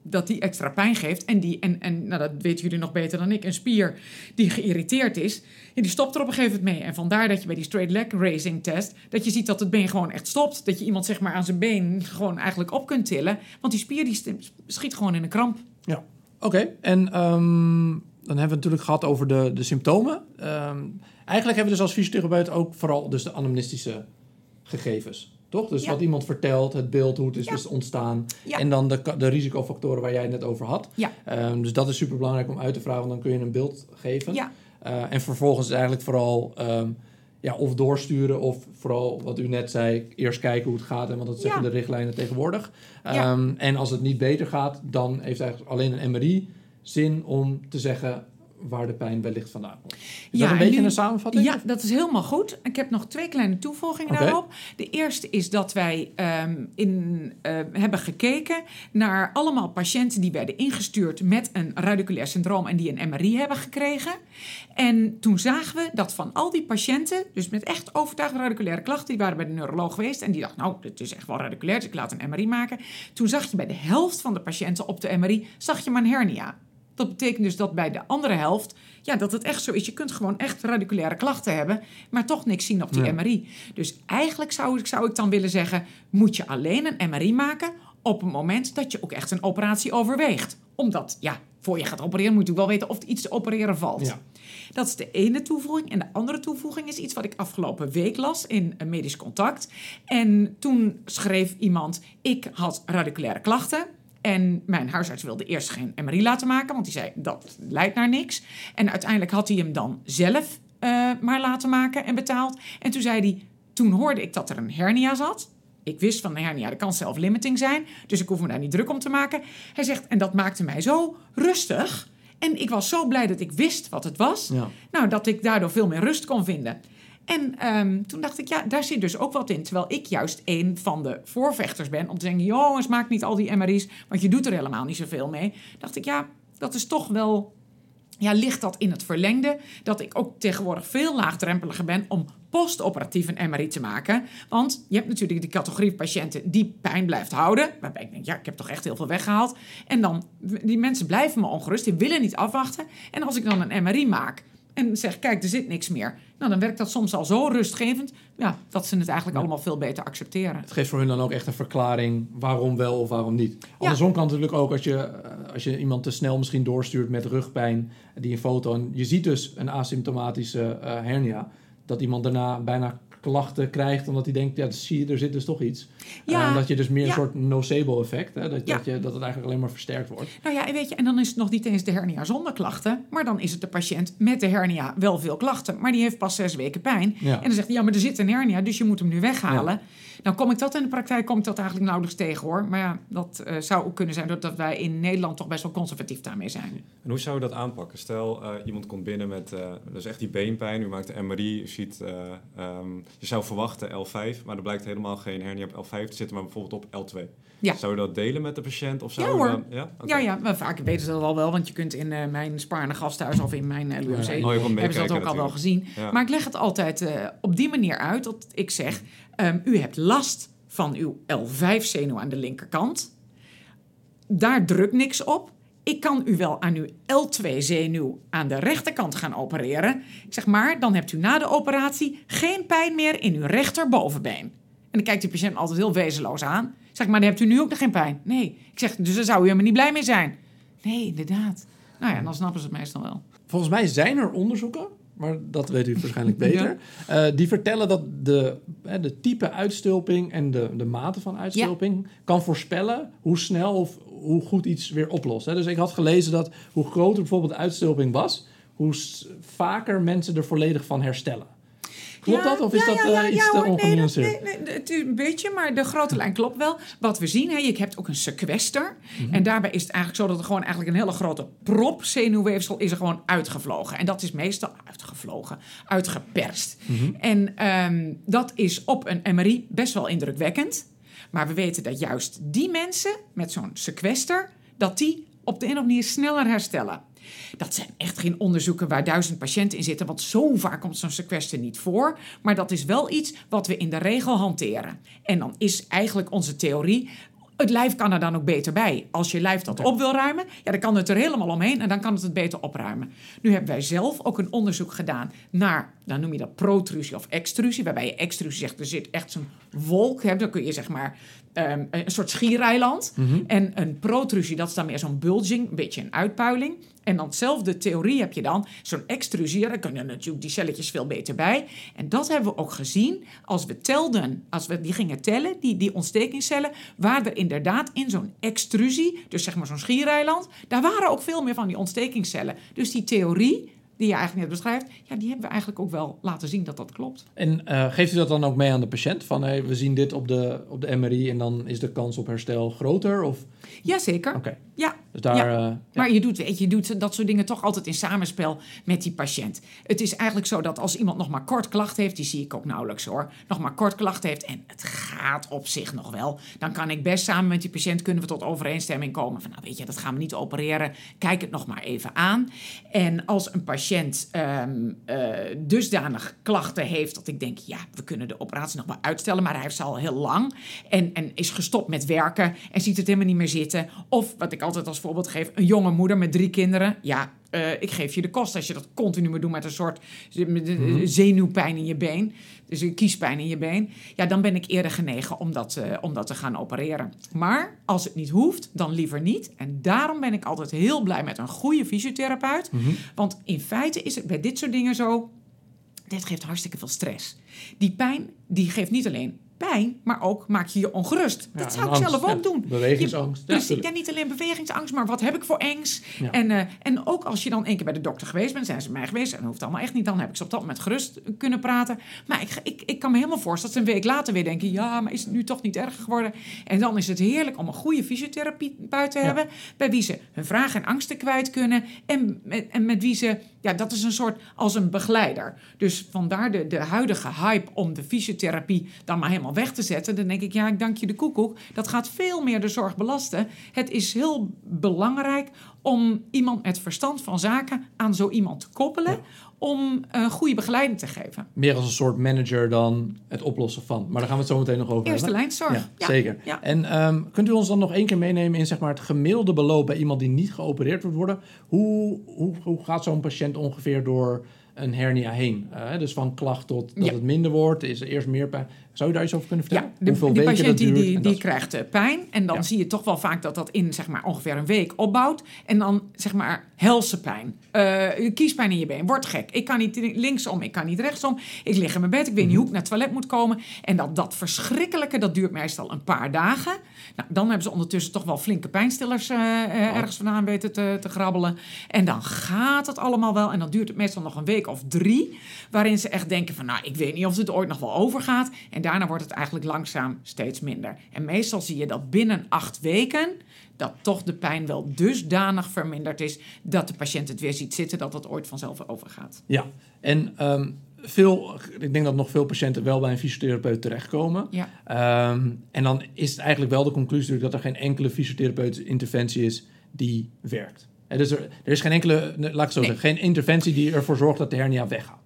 dat die extra pijn geeft. En, die, en, en nou, dat weten jullie nog beter dan ik, een spier die geïrriteerd is, ja, die stopt er op een gegeven moment mee. En vandaar dat je bij die straight leg raising test, dat je ziet dat het been gewoon echt stopt. Dat je iemand zeg maar aan zijn been gewoon eigenlijk op kunt tillen. Want die spier die schiet gewoon in een kramp. ja. Oké, en ehm, dan hebben we het natuurlijk gehad over de, de symptomen. Ehm, eigenlijk hebben we dus als fysiotherapeut ook vooral dus de anamnestische gegevens. Toch? Dus Ja. wat iemand vertelt, het beeld, hoe het is Ja. dus ontstaan. Ja. En dan de, de risicofactoren waar jij het net over had. Ehm, dus dat is super belangrijk om uit te vragen, want dan kun je een beeld geven. Eh, en vervolgens eigenlijk vooral ehm, ja, of doorsturen of vooral wat u net zei, eerst kijken hoe het gaat. En want dat zeggen de richtlijnen tegenwoordig. Ehm, En als het niet beter gaat, dan heeft eigenlijk alleen een MRI zin om te zeggen waar de pijn wellicht vandaan komt. Is Ja, dat een en beetje nu- een samenvatting? Ja, dat is helemaal goed. Ik heb nog twee kleine toevoegingen daarop. De eerste is dat wij ehm, in, eh, hebben gekeken naar allemaal patiënten die werden ingestuurd met een radiculair syndroom en die een MRI hebben gekregen. En toen zagen we dat van al die patiënten, dus met echt overtuigde radiculaire klachten, die waren bij de neuroloog geweest en die dacht, nou, dit is echt wel radiculair, dus ik laat een MRI maken. Toen zag je bij de helft van de patiënten op de MRI, zag je maar een hernia. Dat betekent dus dat bij de andere helft, ja, dat het echt zo is. Je kunt gewoon echt radiculaire klachten hebben, maar toch niks zien op die Ja. MRI. Dus eigenlijk zou ik, zou ik dan willen zeggen, moet je alleen een MRI maken op het moment dat je ook echt een operatie overweegt. Omdat, ja, voor je gaat opereren moet je wel weten of er iets te opereren valt. Ja. Dat is de ene toevoeging. En de andere toevoeging is iets wat ik afgelopen week las in een medisch contact. En toen schreef iemand: Ik had radiculaire klachten. En mijn huisarts wilde eerst geen MRI laten maken, want die zei dat leidt naar niks. En uiteindelijk had hij hem dan zelf eh, maar laten maken en betaald. En toen zei hij: Toen hoorde ik dat er een hernia zat. Ik wist van een hernia, dat kan self-limiting zijn. Dus ik hoef me daar niet druk om te maken. Hij zegt: En dat maakte mij zo rustig. En ik was zo blij dat ik wist wat het was. Ja. Nou, dat ik daardoor veel meer rust kon vinden. En ehm, toen dacht ik, ja, daar zit dus ook wat in. Terwijl ik juist een van de voorvechters ben om te zeggen: jongens, maak niet al die MRI's, want je doet er helemaal niet zoveel mee. Dacht ik, ja, dat is toch wel. Ja, ligt dat in het verlengde? Dat ik ook tegenwoordig veel laagdrempeliger ben om postoperatief een MRI te maken. Want je hebt natuurlijk die categorie patiënten die pijn blijft houden. Waarbij ik denk, ja, ik heb toch echt heel veel weggehaald. En dan, die mensen blijven me ongerust, die willen niet afwachten. En als ik dan een MRI maak en zeg, kijk, er zit niks meer. Nou, dan werkt dat soms al zo rustgevend, ja, dat ze het eigenlijk allemaal veel beter accepteren. Het geeft voor hun dan ook echt een verklaring waarom wel of waarom niet. Andersom kan het natuurlijk ook als je, eh, als je iemand te snel misschien doorstuurt met rugpijn, die een foto, en je ziet dus een asymptomatische eh, hernia, dat iemand daarna bijna klachten krijgt, omdat hij denkt, ja, dat zie je, er zit dus toch iets. Ja, En dat je dus meer ja. een soort nocebo effect, hè, dat, Ja. dat, je, dat het eigenlijk alleen maar versterkt wordt. Nou ja, en weet je, en dan is het nog niet eens de hernia zonder klachten, maar dan is het de patiënt met de hernia wel veel klachten, maar die heeft pas zes weken pijn. Ja. En dan zegt hij, ja, maar er zit een hernia, dus je moet hem nu weghalen. Nou kom ik dat in de praktijk, kom ik dat eigenlijk nauwelijks tegen hoor. Maar ja, dat eh, zou ook kunnen zijn doordat wij in Nederland toch best wel conservatief daarmee zijn. En hoe zou je dat aanpakken? Stel, eh, iemand komt binnen met uh, dus echt die beenpijn. U maakt een MRI, ziet uh, um, je zou verwachten L5, maar er blijkt helemaal geen hernia op L5 te zitten, maar bijvoorbeeld op L2. Ja. Zou je dat delen met de patiënt? Of zou Ja, je hoor. dan- ja? Ja, ja, maar vaak weten ze dat al wel, want je kunt in eh, mijn Spaarne gasthuis of in mijn uh, Oh, je kon hebben ze dat ook al wel gezien. Ja. Maar ik leg het altijd eh, op die manier uit dat ik zeg: ehm, u hebt last van uw L5-zenuw aan de linkerkant. Daar drukt niks op. Ik kan u wel aan uw L2-zenuw aan de rechterkant gaan opereren. Ik zeg maar, dan hebt u na de operatie geen pijn meer in uw rechterbovenbeen. En dan kijkt de patiënt altijd heel wezenloos aan. Ik zeg maar, dan hebt u nu ook nog geen pijn. Nee. Ik zeg, dus daar zou u helemaal niet blij mee zijn. Nee, inderdaad. Nou ja, dan snappen ze het meestal wel. Volgens mij zijn er onderzoeken, maar dat weet u waarschijnlijk beter. eh, die vertellen dat de, de type uitstulping en de, de mate van uitstulping kan voorspellen hoe snel of hoe goed iets weer oplost. Hè. Dus ik had gelezen dat hoe groter bijvoorbeeld de uitstulping was, hoe vaker mensen er volledig van herstellen. Klopt Ja, dat of is ja, dat ja, eh, iets te. Nee, ongenuanceerd? Nee, een beetje, maar de grote lijn klopt wel. Wat we zien, hè, je hebt ook een sequester. Mhm. En daarbij is het eigenlijk zo dat er gewoon eigenlijk een hele grote prop zenuwweefsel is er gewoon uitgevlogen. En dat is meestal uitgevlogen, uitgeperst. Mhm. En ehm, dat is op een MRI best wel indrukwekkend. Maar we weten dat juist die mensen met zo'n sequester, dat die op de een of andere manier sneller herstellen. Dat zijn echt geen onderzoeken waar duizend patiënten in zitten, want zo vaak komt zo'n sequester niet voor. Maar dat is wel iets wat we in de regel hanteren. En dan is eigenlijk onze theorie. Het lijf kan er dan ook beter bij. Als je lijf dat op wil ruimen, ja, dan kan het er helemaal omheen en dan kan het het beter opruimen. Nu hebben wij zelf ook een onderzoek gedaan naar, dan noem je dat protrusie of extrusie, waarbij je extrusie zegt, er zit echt zo'n wolk, hè, dan kun je zeg maar ehm, een soort schiereiland. En een protrusie, dat is dan meer zo'n bulging, een beetje een uitpuiling. En dan dezelfde theorie heb je dan, zo'n extrusie, daar kunnen natuurlijk die celletjes veel beter bij. En dat hebben we ook gezien als we telden, als we die gingen tellen, die, die ontstekingscellen, waar er inderdaad in zo'n extrusie, dus zeg maar zo'n schiereiland, daar waren ook veel meer van die ontstekingscellen. Dus die theorie, die je eigenlijk net beschrijft, ja, die hebben we eigenlijk ook wel laten zien dat dat klopt. En eh, geeft u dat dan ook mee aan de patiënt? Van hey, we zien dit op de, op de MRI en dan is de kans op herstel groter? Of... Jazeker. Oké, Ja, dus daar... Ja. eh, ja. Maar je doet, weet je, je doet dat soort dingen toch altijd in samenspel met die patiënt. Het is eigenlijk zo dat als iemand nog maar kort klachten heeft, die zie ik ook nauwelijks hoor, nog maar kort klachten heeft en het gaat op zich nog wel, dan kan ik best samen met die patiënt kunnen we tot overeenstemming komen van, nou weet je, dat gaan we niet opereren, kijk het nog maar even aan. En als een patiënt ehm, eh, dusdanig klachten heeft dat ik denk, ja, we kunnen de operatie nog wel uitstellen, maar hij heeft ze al heel lang en, en is gestopt met werken en ziet het helemaal niet meer zitten. Of wat ik altijd als voorbeeld geef, een jonge moeder met drie kinderen. Ja, eh, ik geef je de kost als je dat continu moet doen met een soort een zenuwpijn in je been. Dus een kiespijn in je been. Ja, dan ben ik eerder genegen om dat, eh, om dat te gaan opereren. Maar als het niet hoeft, dan liever niet. En daarom ben ik altijd heel blij met een goede fysiotherapeut. Want in feite is het bij dit soort dingen zo. Dit geeft hartstikke veel stress. Die pijn, die geeft niet alleen pijn, maar ook maak je je ongerust. Ja, dat zou ik angst, zelf ook ja. doen. Bewegingsangst, Je, tuurlijk. ja, niet alleen bewegingsangst, maar wat heb ik voor angst? En, eh, en ook als je dan één keer bij de dokter geweest bent, zijn ze bij mij geweest. En dat hoeft allemaal echt niet. Dan heb ik ze op dat moment gerust kunnen praten. Maar ik, ik, ik kan me helemaal voorstellen dat ze een week later weer denken... ja, maar is het nu toch niet erger geworden? En dan is het heerlijk om een goede fysiotherapeut te Ja. hebben... bij wie ze hun vragen en angsten kwijt kunnen. En met, en met wie ze... Ja, dat is een soort als een begeleider. Dus vandaar de, de huidige hype om de fysiotherapie dan maar helemaal weg te zetten. Dan denk ik, ja, ik dank je de koekoek. Dat gaat veel meer de zorg belasten. Het is heel belangrijk om iemand met verstand van zaken aan zo iemand te koppelen. Om een goede begeleiding te geven. Meer als een soort manager dan het oplossen van. Maar daar gaan we het zo meteen nog over Eerste hebben. lijnzorg. Ja, zeker. Ja. En ehm, kunt u ons dan nog één keer meenemen in zeg maar, het gemiddelde beloop bij iemand die niet geopereerd wordt worden? Hoe, hoe, hoe gaat zo'n patiënt ongeveer door een hernia heen? Eh, dus van klacht tot dat het minder wordt, is er eerst meer pijn. Zou je daar iets over kunnen vertellen? Ja, de, Hoeveel die weken patiënt dat die, duurt die, die krijgt eh, pijn. En dan Ja. zie je toch wel vaak dat dat in zeg maar, ongeveer een week opbouwt. En dan zeg maar helse pijn. Eh, kiespijn in je been. Wordt gek. Ik kan niet linksom, ik kan niet rechtsom. Ik lig in mijn bed, ik weet niet hoe ik naar het toilet moet komen. En dat, dat verschrikkelijke, dat duurt meestal een paar dagen. Nou, dan hebben ze ondertussen toch wel flinke pijnstillers eh, eh, ergens vandaan weten te, te grabbelen. En dan gaat het allemaal wel. En dan duurt het meestal nog een week of drie. Waarin ze echt denken van, nou, ik weet niet of het ooit nog wel overgaat. En daarna wordt het eigenlijk langzaam steeds minder. En meestal zie je dat binnen acht weken... dat toch de pijn wel dusdanig verminderd is... dat de patiënt het weer ziet zitten dat het ooit vanzelf overgaat. Ja, en ehm, veel, ik denk dat nog veel patiënten wel bij een fysiotherapeut terechtkomen. Ja. Ehm, en dan is het eigenlijk wel de conclusie dat er geen enkele fysiotherapeutische interventie is die werkt. Dus er, er is geen enkele, laat ik zo Nee. zeggen, geen interventie die ervoor zorgt dat de hernia weggaat.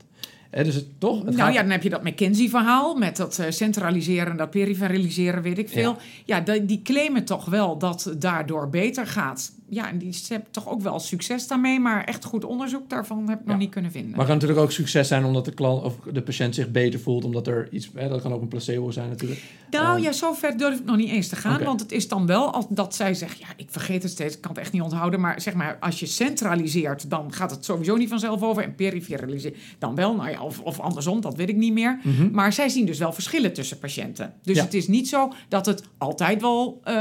Hè, dus het, toch? Het nou gaat- ja, dan heb je dat McKinsey-verhaal met dat eh, centraliseren, dat peripheraliseren, weet ik veel. Ja, die, die claimen toch wel dat het daardoor beter gaat. Ja, en die hebben toch ook wel succes daarmee, maar echt goed onderzoek daarvan heb ik nog niet kunnen vinden. Maar het kan natuurlijk ook succes zijn omdat de, klant, of de patiënt zich beter voelt, omdat er iets, hè, dat kan ook een placebo zijn natuurlijk. Nou Ehm, ja, zo ver durf ik nog niet eens te gaan. Want het is dan wel als dat zij zegt... ja, ik vergeet het steeds, ik kan het echt niet onthouden... maar zeg maar, als je centraliseert... dan gaat het sowieso niet vanzelf over. En peripheraliseert dan wel. Nou ja, of, of andersom, dat weet ik niet meer. Mhm. Maar zij zien dus wel verschillen tussen patiënten. Dus Ja. het is niet zo dat het altijd wel eh,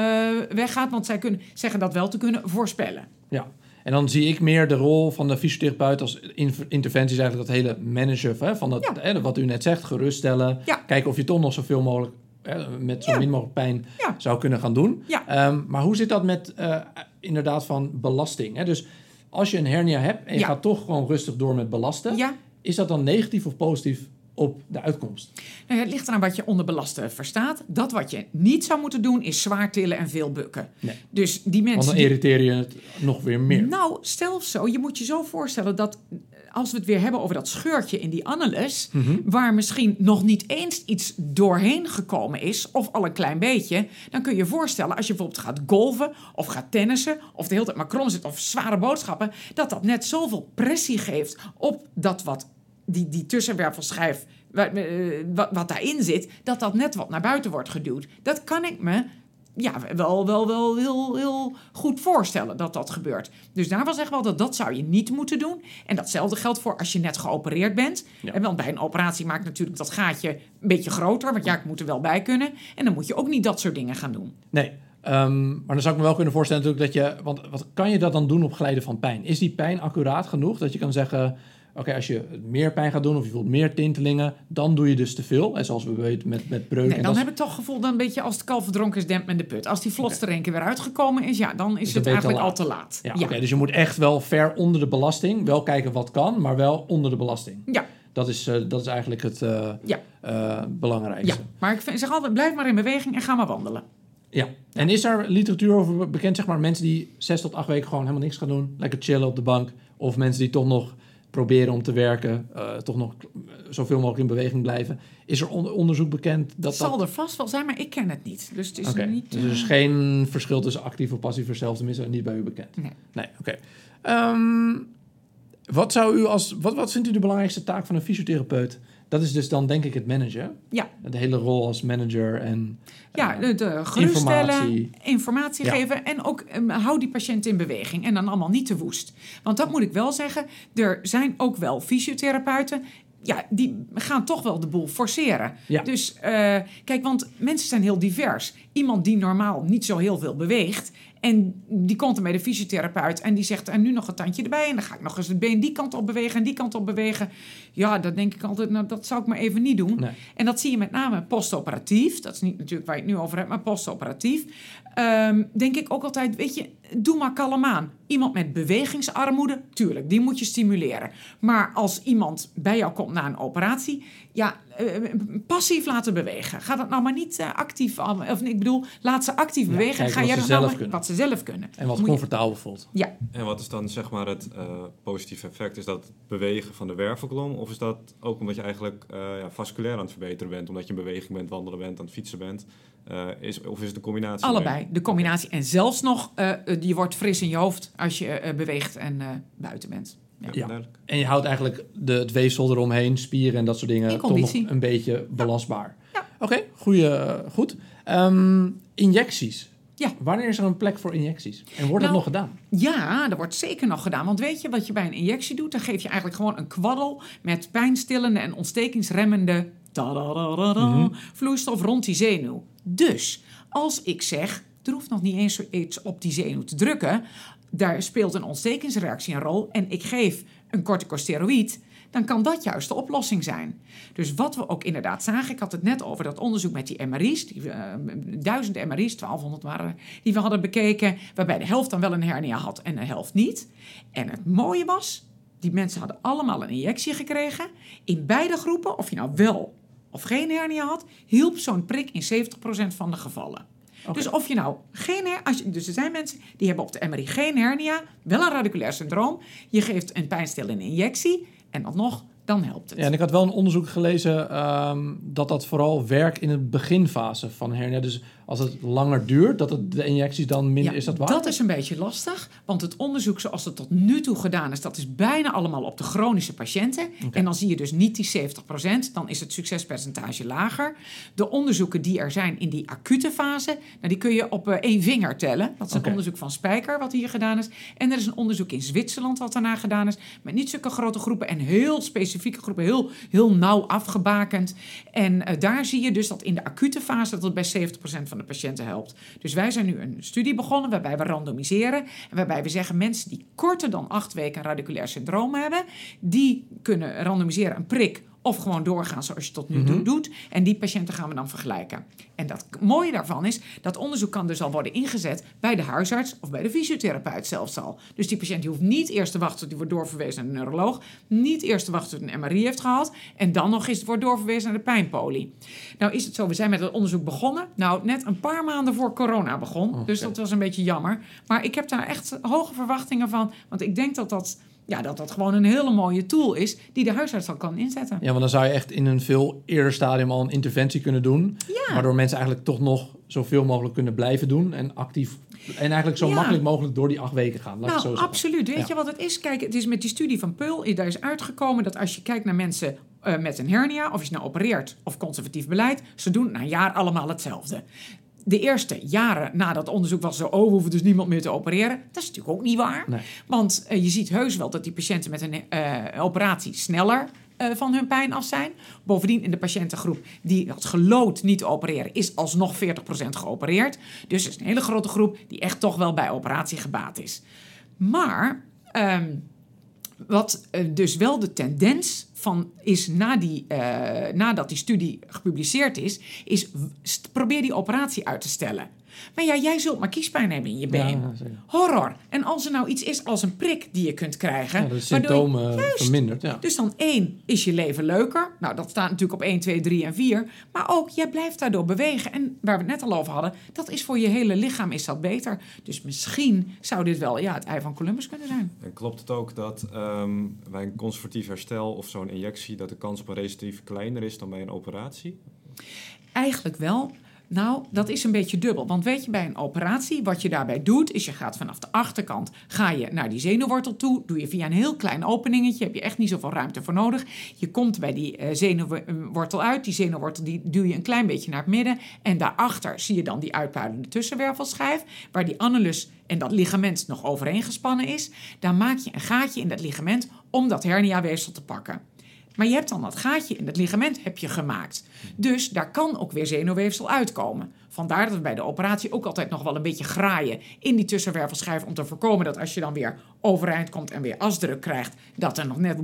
weggaat... want zij kunnen, zeggen dat wel te kunnen voorspellen. Ja, en dan zie ik meer de rol van de fysiotherapeut als in- interventies eigenlijk dat hele managen hè, van dat, Ja. hè, wat u net zegt, geruststellen, Ja. kijken of je toch nog zoveel mogelijk hè, met zo Ja. min mogelijk pijn zou kunnen gaan doen. Ehm, maar hoe zit dat met eh, inderdaad van belasting? Hè? Dus als je een hernia hebt en je gaat toch gewoon rustig door met belasten, is dat dan negatief of positief op de uitkomst? Nou het ligt eraan wat je onder belasten verstaat. Dat wat je niet zou moeten doen is zwaar tillen en veel bukken. Nee. Dus die mensen Want dan irriteer je het nog weer meer. Nou, stel zo, je moet je zo voorstellen dat eh, als we het weer hebben over dat scheurtje in die annulus, Mhm. waar misschien nog niet eens iets doorheen gekomen is, of al een klein beetje, dan kun je je voorstellen als je bijvoorbeeld gaat golven of gaat tennissen, of de hele tijd maar krom zit of zware boodschappen, dat dat net zoveel pressie geeft op dat wat die, die tussenwervelschijf. wa- eh, Wat, wat daarin zit, dat dat net wat naar buiten wordt geduwd. Dat kan ik me ja, wel, wel, wel heel, heel goed voorstellen dat dat gebeurt. Dus daarvan zeggen we altijd, dat zou je niet moeten doen. En datzelfde geldt voor als je net geopereerd bent. Ja. En want bij een operatie maakt natuurlijk dat gaatje een beetje groter. Want ja, ik moet er wel bij kunnen. En dan moet je ook niet dat soort dingen gaan doen. Nee. Ehm, maar dan zou ik me wel kunnen voorstellen natuurlijk dat je... Want wat kan je dat dan doen op geleide van pijn? Is die pijn accuraat genoeg dat je kan zeggen... Oké, als je meer pijn gaat doen of je voelt meer tintelingen... dan doe je dus te veel. En zoals we weten met, met breuk. Nee, en dan heb ik toch gevoel dat een beetje als het kalf verdronken is, dempt men de put. Als die vlot er één keer weer uitgekomen is, ja, dan is Is het eigenlijk al te laat. Ja, oké, dus je moet echt wel ver onder de belasting. Wel kijken wat kan, maar wel onder de belasting. Ja. Dat is, eh, dat is eigenlijk het eh, Ja. eh, belangrijkste. ja. Maar ik vind- zeg altijd, blijf maar in beweging en ga maar wandelen. Ja. En is er literatuur over bekend, zeg maar, mensen die zes tot acht weken gewoon helemaal niks gaan doen, lekker chillen op de bank, of mensen die toch nog proberen om te werken, eh, toch nog zoveel mogelijk in beweging blijven. Is er on- onderzoek bekend dat Dat zal dat... er vast wel zijn, maar ik ken het niet. Dus het is niet... dus er is eh, geen verschil tussen actief of passief verstelf, tenminste niet bij u bekend. Nee. Nee, oké. Ehm, wat zou u als... Wat, wat vindt u de belangrijkste taak van een fysiotherapeut? Dat is dus dan denk ik het managen. Ja. De hele rol als manager en... Ja, eh, de, de geruststellen, informatie. informatie, Ja. geven en ook um, hou die patiënt in beweging. En dan allemaal niet te woest. Want dat moet ik wel zeggen, er zijn ook wel fysiotherapeuten... Ja, die gaan toch wel de boel forceren. Ja. Dus eh, kijk, want mensen zijn heel divers. Iemand die normaal niet zo heel veel beweegt... en die komt dan bij de fysiotherapeut en die zegt... en nu nog een tandje erbij en dan ga ik nog eens het been die kant op bewegen... en die kant op bewegen. Ja, dan denk ik altijd, nou, dat zou ik maar even niet doen. Nee. En dat zie je met name postoperatief. Dat is niet natuurlijk waar je het nu over hebt, maar postoperatief. Ehm, denk ik ook altijd, weet je, doe maar kalm aan. Iemand met bewegingsarmoede, tuurlijk, die moet je stimuleren. Maar als iemand bij jou komt na een operatie, ja, eh, passief laten bewegen. Ga dat nou maar niet eh, actief, of ik bedoel, laat ze actief Ja, bewegen. Ga wat jij ze dat nou zelf maar- kunnen. wat ze zelf kunnen. En wat Moet je- comfortabel voelt. Ja, En wat is dan zeg maar het eh, positieve effect? Is dat het bewegen van de wervelkolom? Of is dat ook omdat je eigenlijk eh, ja, vasculair aan het verbeteren bent? Omdat je in beweging bent, wandelen bent, aan het fietsen bent? Eh, is, of is het een combinatie? allebei. De combinatie. En zelfs nog, eh, eh, je wordt fris in je hoofd als je eh, beweegt en eh, buiten bent. Ja, Ja. En je houdt eigenlijk de, het weefsel eromheen, spieren en dat soort dingen... In toch nog een beetje belastbaar. Ja. Oké, eh, goed. Ehm, injecties. Ja. Wanneer is er een plek voor injecties? En wordt dat Nou, nog gedaan? Ja, dat wordt zeker nog gedaan. Want weet je wat je bij een injectie doet? Dan geef je eigenlijk gewoon een kwaddel met pijnstillende en ontstekingsremmende Mhm. vloeistof rond die zenuw. Dus als ik zeg, er hoeft nog niet eens iets op die zenuw te drukken, daar speelt een ontstekingsreactie een rol en ik geef een corticosteroïd, dan kan dat juist de oplossing zijn. Dus wat we ook inderdaad zagen, ik had het net over dat onderzoek met die MRI's, die, eh, duizend MRI's, 1200 waren die we hadden bekeken, waarbij de helft dan wel een hernia had en de helft niet. En het mooie was, Die mensen hadden allemaal een injectie gekregen. In beide groepen, of je nou wel of geen hernia had, hielp zo'n prik in 70% van de gevallen. Dus of je nou geen her, als je, dus er zijn mensen die hebben op de MRI geen hernia, wel een radiculair syndroom. Je geeft een pijnstillende injectie en alsnog dan helpt het. Ja, en ik had wel een onderzoek gelezen ehm, dat dat vooral werkt in de beginfase van hernia. Dus als het langer duurt, dat het de injecties dan minder Ja, is dat waar? dat is een beetje lastig, want het onderzoek zoals het tot nu toe gedaan is, dat is bijna allemaal op de chronische patiënten. En dan zie je dus niet die 70%, dan is het succespercentage lager. De onderzoeken die er zijn in die acute fase, nou, die kun je op eh, één vinger tellen. Dat is een onderzoek van Spijker wat hier gedaan is. En er is een onderzoek in Zwitserland wat daarna gedaan is, met niet zulke grote groepen en heel specifieke groepen, heel, heel nauw afgebakend. En eh, daar zie je dus dat in de acute fase dat het bij 70% van de patiënten helpt. Dus wij zijn nu een studie begonnen waarbij we randomiseren. En waarbij we zeggen mensen die korter dan acht weken radiculair syndroom hebben, die kunnen randomiseren een prik of gewoon doorgaan zoals je tot nu toe doet. En die patiënten gaan we dan vergelijken. En dat mooie daarvan is, dat onderzoek kan dus al worden ingezet bij de huisarts of bij de fysiotherapeut zelfs al. Dus die patiënt die hoeft niet eerst te wachten tot hij wordt doorverwezen naar de neuroloog. Niet eerst te wachten tot een MRI heeft gehad. En dan nog eens wordt doorverwezen naar de pijnpolie. Nou is het zo, we zijn met het onderzoek begonnen. Nou, net een paar maanden voor corona begon. Dus dat was een beetje jammer. Maar ik heb daar echt hoge verwachtingen van. Want ik denk dat dat, ja, dat dat gewoon een hele mooie tool is die de huisarts al kan inzetten. Ja, want dan zou je echt in een veel eerder stadium al een interventie kunnen doen. Ja. Waardoor mensen eigenlijk toch nog zoveel mogelijk kunnen blijven doen. En actief. En eigenlijk zo Ja. makkelijk mogelijk door die acht weken gaan. Laat zo Nou, absoluut. Weet Ja. je wat het is? Kijk, het is met die studie van Peul, daar is uitgekomen dat als je kijkt naar mensen eh, met een hernia, of je nou opereert of conservatief beleid, ze doen na een jaar allemaal hetzelfde. De eerste jaren na dat onderzoek was zo, oh, we hoeven dus niemand meer te opereren. Dat is natuurlijk ook niet waar. Nee. Want eh, je ziet heus wel dat die patiënten met een eh, operatie sneller eh, van hun pijn af zijn. Bovendien in de patiëntengroep die had gelood niet te opereren, is alsnog 40% geopereerd. Dus er is een hele grote groep die echt toch wel bij operatie gebaat is. Maar ehm, wat dus wel de tendens van is na die, eh, nadat die studie gepubliceerd is, is probeer die operatie uit te stellen. Maar ja, jij zult maar kiespijn hebben in je been. Ja. Horror. En als er nou iets is als een prik die je kunt krijgen. Ja, de je- symptomen Juist. verminderd. Ja. Dus dan één, is je leven leuker? Nou, dat staat natuurlijk op 1, 2, 3 en 4. Maar ook, jij blijft daardoor bewegen. En waar we het net al over hadden, dat is voor je hele lichaam is dat beter. Dus misschien zou dit wel ja, het ei van Columbus kunnen zijn. En klopt het ook dat ehm, bij een conservatief herstel of zo'n injectie... dat de kans op een recidief kleiner is dan bij een operatie? Eigenlijk wel. Nou, dat is een beetje dubbel. Want weet je, bij een operatie, wat je daarbij doet, is je gaat vanaf de achterkant, ga je naar die zenuwwortel toe, doe je via een heel klein openingetje, heb je echt niet zoveel ruimte voor nodig. Je komt bij die eh, zenuwwortel uit, die zenuwwortel die duw je een klein beetje naar het midden en daarachter zie je dan die uitpuilende tussenwervelschijf, waar die annulus en dat ligament nog overeen gespannen is. Daar maak je een gaatje in dat ligament om dat herniaweefsel te pakken. Maar je hebt dan dat gaatje in het ligament heb je gemaakt. Dus daar kan ook weer zenuwweefsel uitkomen. Vandaar dat we bij de operatie ook altijd nog wel een beetje graaien in die tussenwervelschijf om te voorkomen dat als je dan weer overeind komt en weer asdruk krijgt, dat er nog net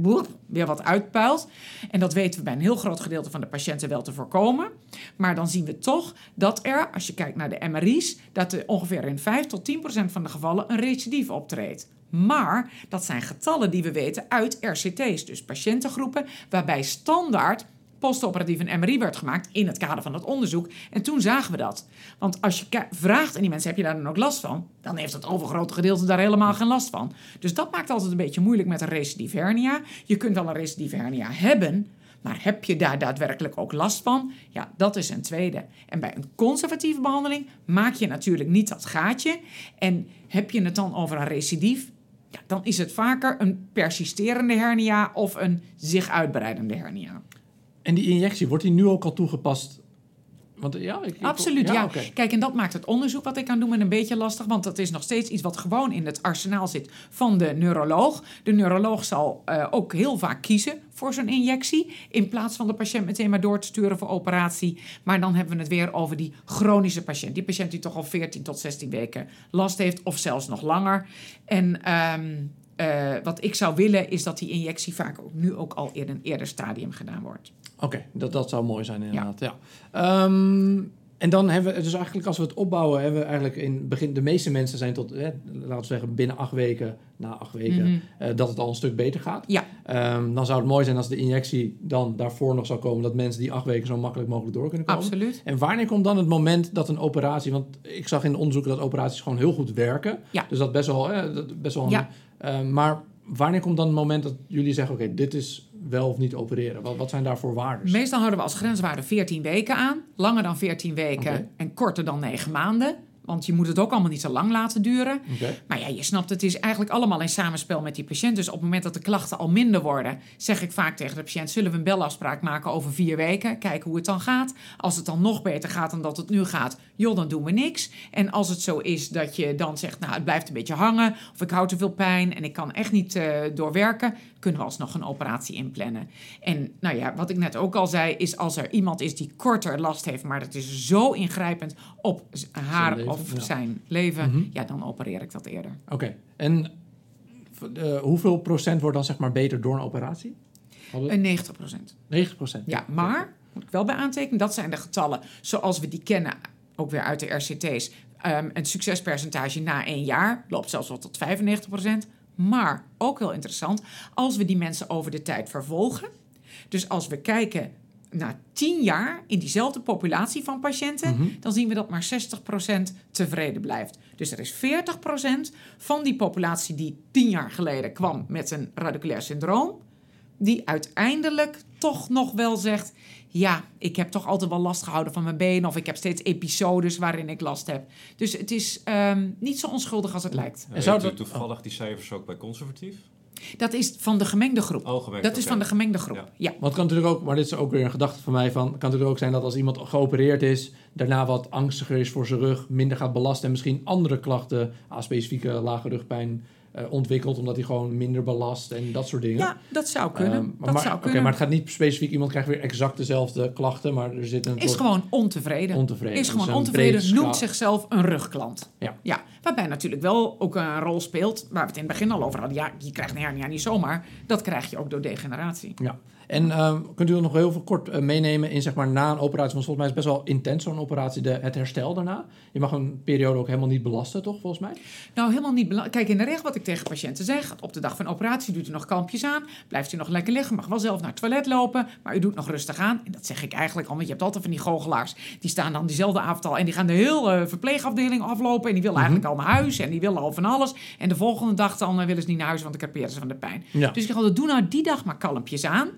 weer wat uitpuilt. En dat weten we bij een heel groot gedeelte van de patiënten wel te voorkomen. Maar dan zien we toch dat er, als je kijkt naar de MRI's, dat er ongeveer in 5 tot 10 procent van de gevallen een recidief optreedt. Maar dat zijn getallen die we weten uit RCT's, dus patiëntengroepen, waarbij standaard postoperatief een MRI werd gemaakt in het kader van het onderzoek. En toen zagen we dat. Want als je vraagt aan die mensen, heb je daar dan ook last van? Dan heeft het overgrote gedeelte daar helemaal geen last van. Dus dat maakt altijd een beetje moeilijk met een recidief hernia. Je kunt wel een recidief hernia hebben, maar heb je daar daadwerkelijk ook last van? Ja, dat is een tweede. En bij een conservatieve behandeling maak je natuurlijk niet dat gaatje. En heb je het dan over een recidief? Ja, dan is het vaker een persisterende hernia of een zich uitbreidende hernia. En die injectie, wordt die nu ook al toegepast? Want ja, ik, Absoluut, ja. Kijk, en dat maakt het onderzoek wat ik kan doen een beetje lastig. Want dat is nog steeds iets wat gewoon in het arsenaal zit van de neuroloog. De neuroloog zal eh, ook heel vaak kiezen voor zo'n injectie. In plaats van de patiënt meteen maar door te sturen voor operatie. Maar dan hebben we het weer over die chronische patiënt. Die patiënt die toch al 14 tot 16 weken last heeft. Of zelfs nog langer. En... ehm, eh, wat ik zou willen is dat die injectie vaak ook nu ook al in een eerder stadium gedaan wordt. Oké, dat, dat zou mooi zijn inderdaad. Ja. Ehm, En dan hebben we, dus eigenlijk als we het opbouwen, hebben we eigenlijk in het begin, de meeste mensen zijn tot, laten we zeggen, binnen acht weken, na acht weken, Mhm. eh, dat het al een stuk beter gaat. Ja. Ehm, dan zou het mooi zijn als de injectie dan daarvoor nog zou komen, dat mensen die acht weken zo makkelijk mogelijk door kunnen komen. Absoluut. En wanneer komt dan het moment dat een operatie, want ik zag in de onderzoeken dat operaties gewoon heel goed werken. Ja. Dus dat best wel, eh, dat best wel. een- Ja. eh, maar wanneer komt dan het moment dat jullie zeggen, oké, dit is wel of niet opereren? Wat, wat zijn daarvoor waarden? Meestal houden we als grenswaarde 14 weken aan. Langer dan 14 weken en korter dan 9 maanden. Want je moet het ook allemaal niet zo lang laten duren. Maar ja, je snapt, het is eigenlijk allemaal in samenspel met die patiënt. Dus op het moment dat de klachten al minder worden, zeg ik vaak tegen de patiënt: zullen we een belafspraak maken over vier weken? Kijken hoe het dan gaat. Als het dan nog beter gaat dan dat het nu gaat, joh, dan doen we niks. En als het zo is dat je dan zegt: nou, het blijft een beetje hangen, of ik hou te veel pijn en ik kan echt niet eh, doorwerken, kunnen we alsnog een operatie inplannen. En nou ja, wat ik net ook al zei, is als er iemand is die korter last heeft, maar dat is zo ingrijpend op haar leven, of ja. zijn leven, Mhm. ja, dan opereer ik dat eerder. Oké. En hoeveel procent wordt dan zeg maar beter door een operatie? Een 90 procent. 90 procent. Ja, maar, moet ik wel bij aantekenen, dat zijn de getallen zoals we die kennen, ook weer uit de RCT's. Ehm een succespercentage na één jaar loopt zelfs wel tot 95 procent. Maar, ook heel interessant, als we die mensen over de tijd vervolgen. Dus als we kijken na 10 jaar in diezelfde populatie van patiënten, Mhm. dan zien we dat maar 60% tevreden blijft. Dus er is 40% van die populatie die 10 jaar geleden kwam met een radiculair syndroom, die uiteindelijk toch nog wel zegt: Ja, ik heb toch altijd wel last gehouden van mijn benen, of ik heb steeds episodes waarin ik last heb. Dus het is ehm, niet zo onschuldig als het lijkt. En zou dat- toevallig die cijfers ook bij conservatief? Dat is van de gemengde groep. Oh, Dat is van de gemengde groep. Ja. Ja. Want het kan natuurlijk ook, maar dit is ook weer een gedachte van mij, van, het kan natuurlijk ook zijn dat als iemand geopereerd is, daarna wat angstiger is voor zijn rug, minder gaat belasten en misschien andere klachten, ah, specifieke lage rugpijn, eh, ontwikkelt, omdat hij gewoon minder belast en dat soort dingen. Ja, dat zou kunnen. Ehm, maar, dat maar- zou oké, kunnen. maar het gaat niet specifiek, iemand krijgt weer exact dezelfde klachten, maar er zit een is gewoon ontevreden. ontevreden. Is gewoon Dus ontevreden, noemt zichzelf een rugklant. Ja. ja. Waarbij natuurlijk wel ook een rol speelt, waar we het in het begin al over hadden. Ja, je krijgt een hernia niet zomaar. Dat krijg je ook door degeneratie. Ja. En ehm, kunt u nog heel veel kort eh, meenemen in zeg maar na een operatie? Want volgens mij is het best wel intens zo'n operatie, de, het herstel daarna. Je mag een periode ook helemaal niet belasten, toch volgens mij? Nou, helemaal niet belangrijk. Kijk, in de regel wat ik tegen patiënten zeg, op de dag van operatie doet u nog kampjes aan, blijft u nog lekker liggen, mag wel zelf naar het toilet lopen, maar u doet nog rustig aan. En dat zeg ik eigenlijk al, want je hebt altijd van die goochelaars, die staan dan diezelfde avond al en die gaan de hele verpleegafdeling aflopen en die willen eigenlijk al naar huis en die willen al van alles. En de volgende dag dan eh, willen ze niet naar huis, want dan creperen ze van de pijn. Ja. Dus ik zeg altijd, doe nou die dag maar kalmpjes aan.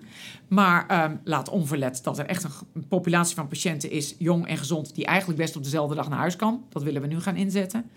Maar ehm, laat onverlet dat er echt een, populatie van patiënten is, jong en gezond, die eigenlijk best op dezelfde dag naar huis kan. Dat willen we nu gaan inzetten.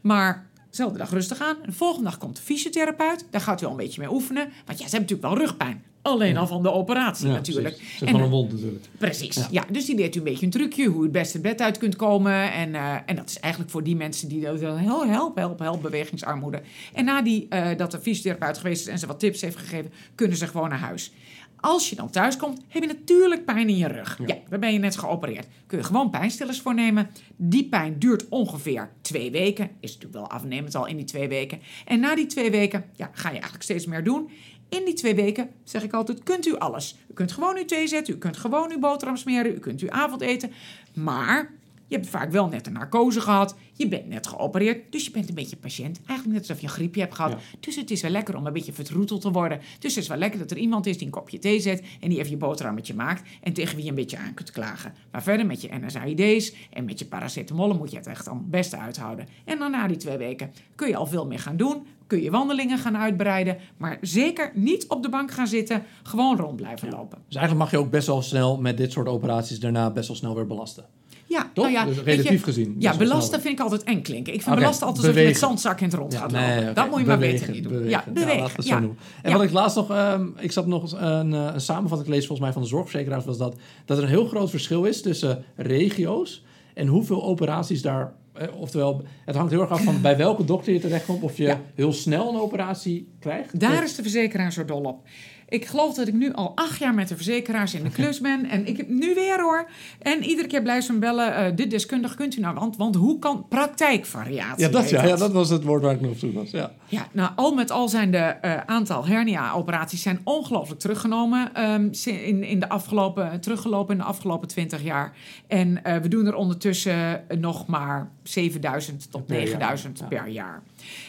Maar dezelfde dag rustig aan. De volgende dag komt de fysiotherapeut. Daar gaat u al een beetje mee oefenen. Want ja, ze hebben natuurlijk wel rugpijn. Alleen al van de operatie Ja, natuurlijk. precies. En, van een wond natuurlijk. Precies, Ja. ja. Dus die leert u een beetje een trucje, hoe u het beste het bed uit kunt komen. En, eh, en dat is eigenlijk voor die mensen die dat heel help, help, help, bewegingsarmoede. En na die, eh, dat de fysiotherapeut geweest is en ze wat tips heeft gegeven, kunnen ze gewoon naar huis. Als je dan thuis komt, heb je natuurlijk pijn in je rug. Ja, dan ben je net geopereerd. Kun je gewoon pijnstillers voornemen. Die pijn duurt ongeveer twee weken. Is natuurlijk wel afnemend al in die twee weken. En na die twee weken ja, ga je eigenlijk steeds meer doen. In die twee weken, zeg ik altijd, kunt u alles. U kunt gewoon uw thee zetten, u kunt gewoon uw boterham smeren, u kunt uw avondeten. Maar je hebt vaak wel net een narcose gehad, je bent net geopereerd, dus je bent een beetje patiënt. Eigenlijk net alsof je een griepje hebt gehad. Ja. Dus het is wel lekker om een beetje vertroeteld te worden. Dus het is wel lekker dat er iemand is die een kopje thee zet en die even je boterhammetje maakt en tegen wie je een beetje aan kunt klagen. Maar verder met je NSAID's en met je paracetamol moet je het echt dan het beste uithouden. En dan na die twee weken kun je al veel meer gaan doen. Kun je wandelingen gaan uitbreiden, maar zeker niet op de bank gaan zitten. Gewoon rond blijven lopen. Dus eigenlijk mag je ook best wel snel met dit soort operaties daarna best wel snel weer belasten. Ja, Toch? nou ja, dus relatief je, gezien. Ja, belasten vind ik altijd eng klinken. Ik vind belasten altijd alsof je bewegen. met zandzak in het rond Ja, gaat nee, lopen. Dat moet je maar Bewegen, beter niet doen. bewegen. Ja, bewegen. ja. En wat ik laatst nog, ehm, ik zat nog een, eh, een samenvatting lezen volgens mij van de zorgverzekeraars, was dat, dat er een heel groot verschil is tussen regio's en hoeveel operaties daar, eh, oftewel, het hangt heel erg af van bij welke dokter je terechtkomt, of je heel snel een operatie krijgt. Daar is de verzekeraar zo dol op. Ik geloof dat ik nu al acht jaar met de verzekeraars in de klus ben. En ik heb nu weer hoor. En iedere keer blijven ze me bellen. eh dit deskundig kunt u nou, want, want hoe kan praktijkvariatie? Ja, dat, ja, ja, dat was het woord waar ik nog op zoek was. Ja. Ja, nou, al met al zijn de eh, aantal hernia-operaties zijn ongelooflijk teruggenomen ehm, in, in de afgelopen, teruggelopen in de afgelopen 20 jaar. En eh, we doen er ondertussen nog maar 7000 tot Per jaar, 9000 ja. per jaar.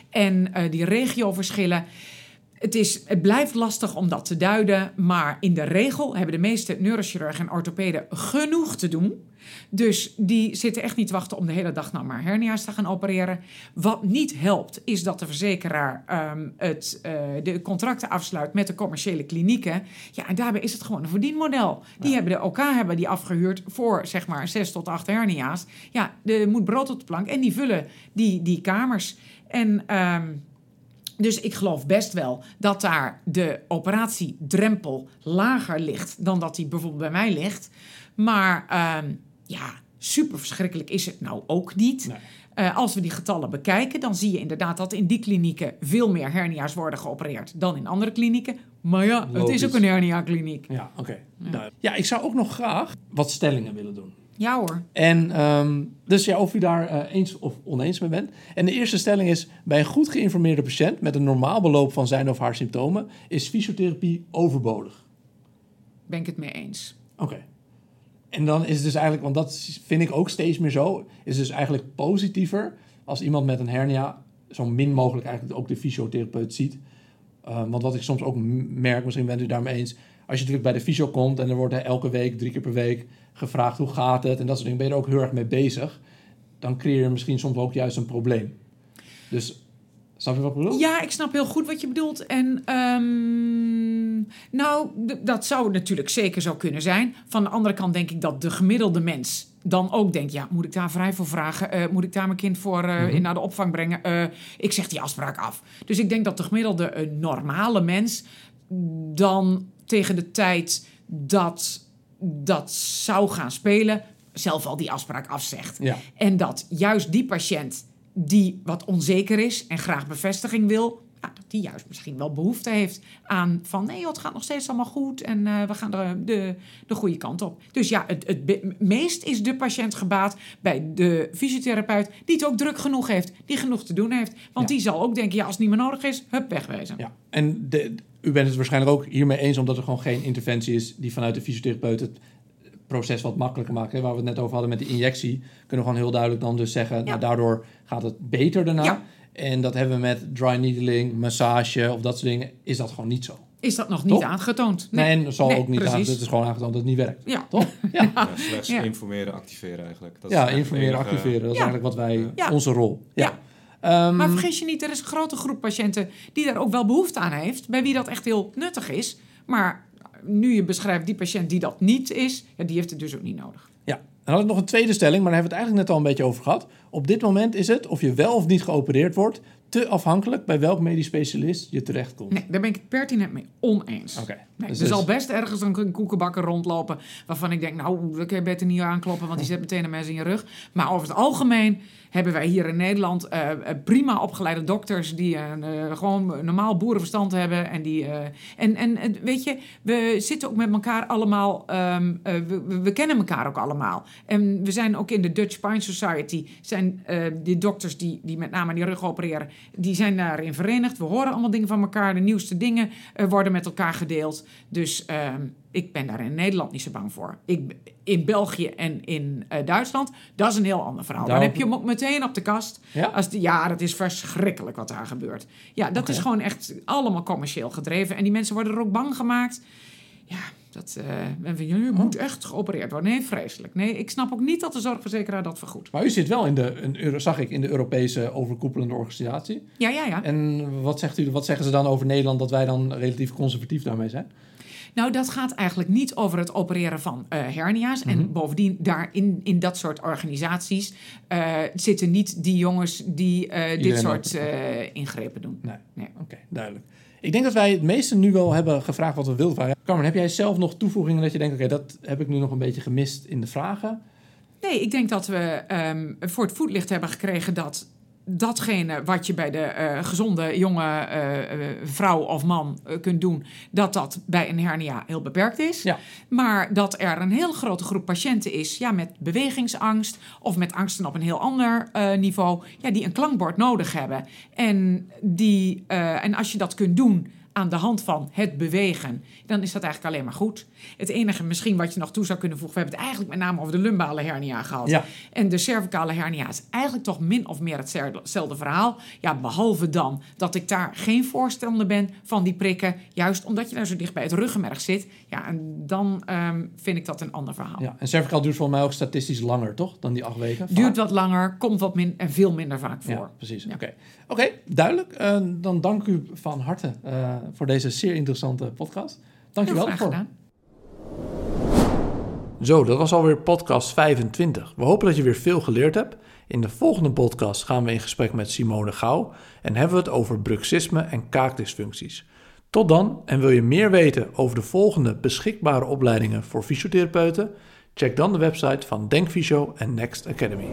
En die regioverschillen. Het, is, het blijft lastig om dat te duiden, maar in de regel hebben de meeste neurochirurgen en orthopeden genoeg te doen. Dus die zitten echt niet te wachten om de hele dag nou maar hernia's te gaan opereren. Wat niet helpt, is dat de verzekeraar ehm, het, eh, de contracten afsluit met de commerciële klinieken. Ja, en daarbij is het gewoon een verdienmodel. Die hebben de OK hebben die afgehuurd voor zeg maar zes tot acht hernia's. Ja, er moet brood op de plank en die vullen die, die kamers. En ehm, dus ik geloof best wel dat daar de operatiedrempel lager ligt dan dat die bijvoorbeeld bij mij ligt. Maar ehm, ja, super verschrikkelijk is het nou ook niet. Nee. Eh, als we die getallen bekijken, dan zie je inderdaad dat in die klinieken veel meer hernia's worden geopereerd dan in andere klinieken. Maar ja, het is ook een hernia-kliniek. Ja, oké. duidelijk. Ja, ik zou ook nog graag wat stellingen willen doen. Ja hoor. En ehm, dus ja, of u daar eh, eens of oneens mee bent. En de eerste stelling is: bij een goed geïnformeerde patiënt met een normaal beloop van zijn of haar symptomen is fysiotherapie overbodig. Ben ik het mee eens. Oké. En dan is het dus eigenlijk, want dat vind ik ook steeds meer zo, is dus eigenlijk positiever als iemand met een hernia zo min mogelijk eigenlijk ook de fysiotherapeut ziet. Eh, want wat ik soms ook merk, misschien bent u daarmee eens, als je natuurlijk bij de fysio komt en er wordt elke week, drie keer per week gevraagd hoe gaat het en dat soort dingen, ben je er ook heel erg mee bezig. Dan creëer je misschien soms ook juist een probleem. Dus, snap je wat ik bedoel? Ja, ik snap heel goed wat je bedoelt. En ehm, nou, dat zou natuurlijk zeker zo kunnen zijn. Van de andere kant denk ik dat de gemiddelde mens dan ook denkt: ja, moet ik daar vrij voor vragen? Eh, moet ik daar mijn kind voor eh, Mhm. in naar de opvang brengen? Eh, ik zeg die afspraak af. Dus ik denk dat de gemiddelde normale mens dan tegen de tijd dat dat zou gaan spelen, zelf al die afspraak afzegt. Ja. En dat juist die patiënt die wat onzeker is en graag bevestiging wil, dat die juist misschien wel behoefte heeft aan van nee, joh, het gaat nog steeds allemaal goed en eh, we gaan de, de, de goede kant op. Dus ja, het, het meest is de patiënt gebaat bij de fysiotherapeut die het ook druk genoeg heeft, die genoeg te doen heeft. Want Ja. die zal ook denken, ja, als het niet meer nodig is, hup, wegwezen. Ja, en de, u bent het waarschijnlijk ook hiermee eens, omdat er gewoon geen interventie is die vanuit de fysiotherapeut het proces wat makkelijker maakt. Hè? Waar we het net over hadden met die injectie, kunnen we gewoon heel duidelijk dan dus zeggen, nou, daardoor gaat het beter daarna. Ja. En dat hebben we met dry needling, massage of dat soort dingen, is dat gewoon niet zo. Is dat nog niet aangetoond? Nee, en dat zal Nee, ook niet precies. aan, het is gewoon aangetoond dat het niet werkt. Ja. Toch? Ja, Ja, slechts Ja. informeren, activeren eigenlijk. Dat ja informeren, enige- activeren, dat is Ja. eigenlijk wat wij, Ja. onze rol. Ja. Ehm, Maar vergis je niet, er is een grote groep patiënten die daar ook wel behoefte aan heeft, bij wie dat echt heel nuttig is. Maar nu je beschrijft die patiënt die dat niet is, ja, die heeft het dus ook niet nodig. Ja, dan had ik nog een tweede stelling, maar daar hebben we het eigenlijk net al een beetje over gehad. Op dit moment is het, of je wel of niet geopereerd wordt, te afhankelijk bij welk medisch specialist je terechtkomt. Nee, daar ben ik het pertinent mee oneens. Oké. Nee, Dus er dus- zal best ergens een koekenbakker rondlopen waarvan ik denk, nou, daar kun je beter niet aankloppen, want die zet meteen een mes in je rug. Maar over het algemeen hebben wij hier in Nederland eh, eh, prima opgeleide dokters die eh, gewoon normaal boerenverstand hebben. En, die, en, en weet je, we zitten ook met elkaar allemaal, ehm, eh, we, we- kennen elkaar ook allemaal. En we zijn ook in de Dutch Spine Society, zijn die dokters die, die met name die rug opereren, die zijn daarin verenigd. We horen allemaal dingen van elkaar, de nieuwste dingen worden met elkaar gedeeld. Dus ehm, ik ben daar in Nederland niet zo bang voor. Ik, in België en in eh, Duitsland, dat is een heel ander verhaal. Dan heb je hem ook meteen op de kast. Ja? Als de, ja, dat is verschrikkelijk wat daar gebeurt. Ja, dat is gewoon echt allemaal commercieel gedreven. En die mensen worden er ook bang gemaakt. Ja, dat, eh en van, je moet echt geopereerd worden. Nee, vreselijk. Nee, ik snap ook niet dat de zorgverzekeraar dat vergoedt. Maar u zit wel in de, een, Euro- zag ik, in de Europese overkoepelende organisatie. Ja, ja, ja. En wat, zegt u, wat zeggen ze dan over Nederland dat wij dan relatief conservatief daarmee zijn? Nou, dat gaat eigenlijk niet over het opereren van eh, hernia's. Mhm. En bovendien, daar in, in dat soort organisaties eh, zitten niet die jongens die eh, dit soort ingrepen doen. Nee. Nee. Oké, duidelijk. Ik denk dat wij het meeste nu wel hebben gevraagd wat we wilden vragen. Carmen, heb jij zelf nog toevoegingen dat je denkt, oké, dat heb ik nu nog een beetje gemist in de vragen? Nee, ik denk dat we ehm, voor het voetlicht hebben gekregen dat datgene wat je bij de eh, gezonde jonge eh, eh, vrouw of man kunt doen, dat dat bij een hernia heel beperkt is. Ja. Maar dat er een heel grote groep patiënten is ja, met bewegingsangst of met angsten op een heel ander niveau, ja, die een klankbord nodig hebben. En, die, en als je dat kunt doen aan de hand van het bewegen, dan is dat eigenlijk alleen maar goed. Het enige misschien wat je nog toe zou kunnen voegen, we hebben het eigenlijk met name over de lumbale hernia gehad. Ja. En de cervicale hernia is eigenlijk toch min of meer hetzelfde verhaal. Ja, behalve dan dat ik daar geen voorstander ben van die prikken. Juist omdat je daar zo dicht bij het ruggenmerg zit. Ja, en dan ehm, vind ik dat een ander verhaal. Ja, en cervicaal duurt volgens mij ook statistisch langer, toch? Dan die acht weken? Duurt Vaak. wat langer, komt wat min en veel minder vaak voor. Ja, precies. Ja. Oké, Oké, duidelijk. Eh, dan dank u van harte eh, voor deze zeer interessante podcast. Dank je Heel wel graag voor. gedaan. Zo, dat was alweer podcast 25. We hopen dat je weer veel geleerd hebt. In de volgende podcast gaan we in gesprek met Simone Gauw en hebben we het over bruxisme en kaakdysfuncties. Tot dan, en wil je meer weten over de volgende beschikbare opleidingen voor fysiotherapeuten? Check dan de website van Denkfysio en Next Academy.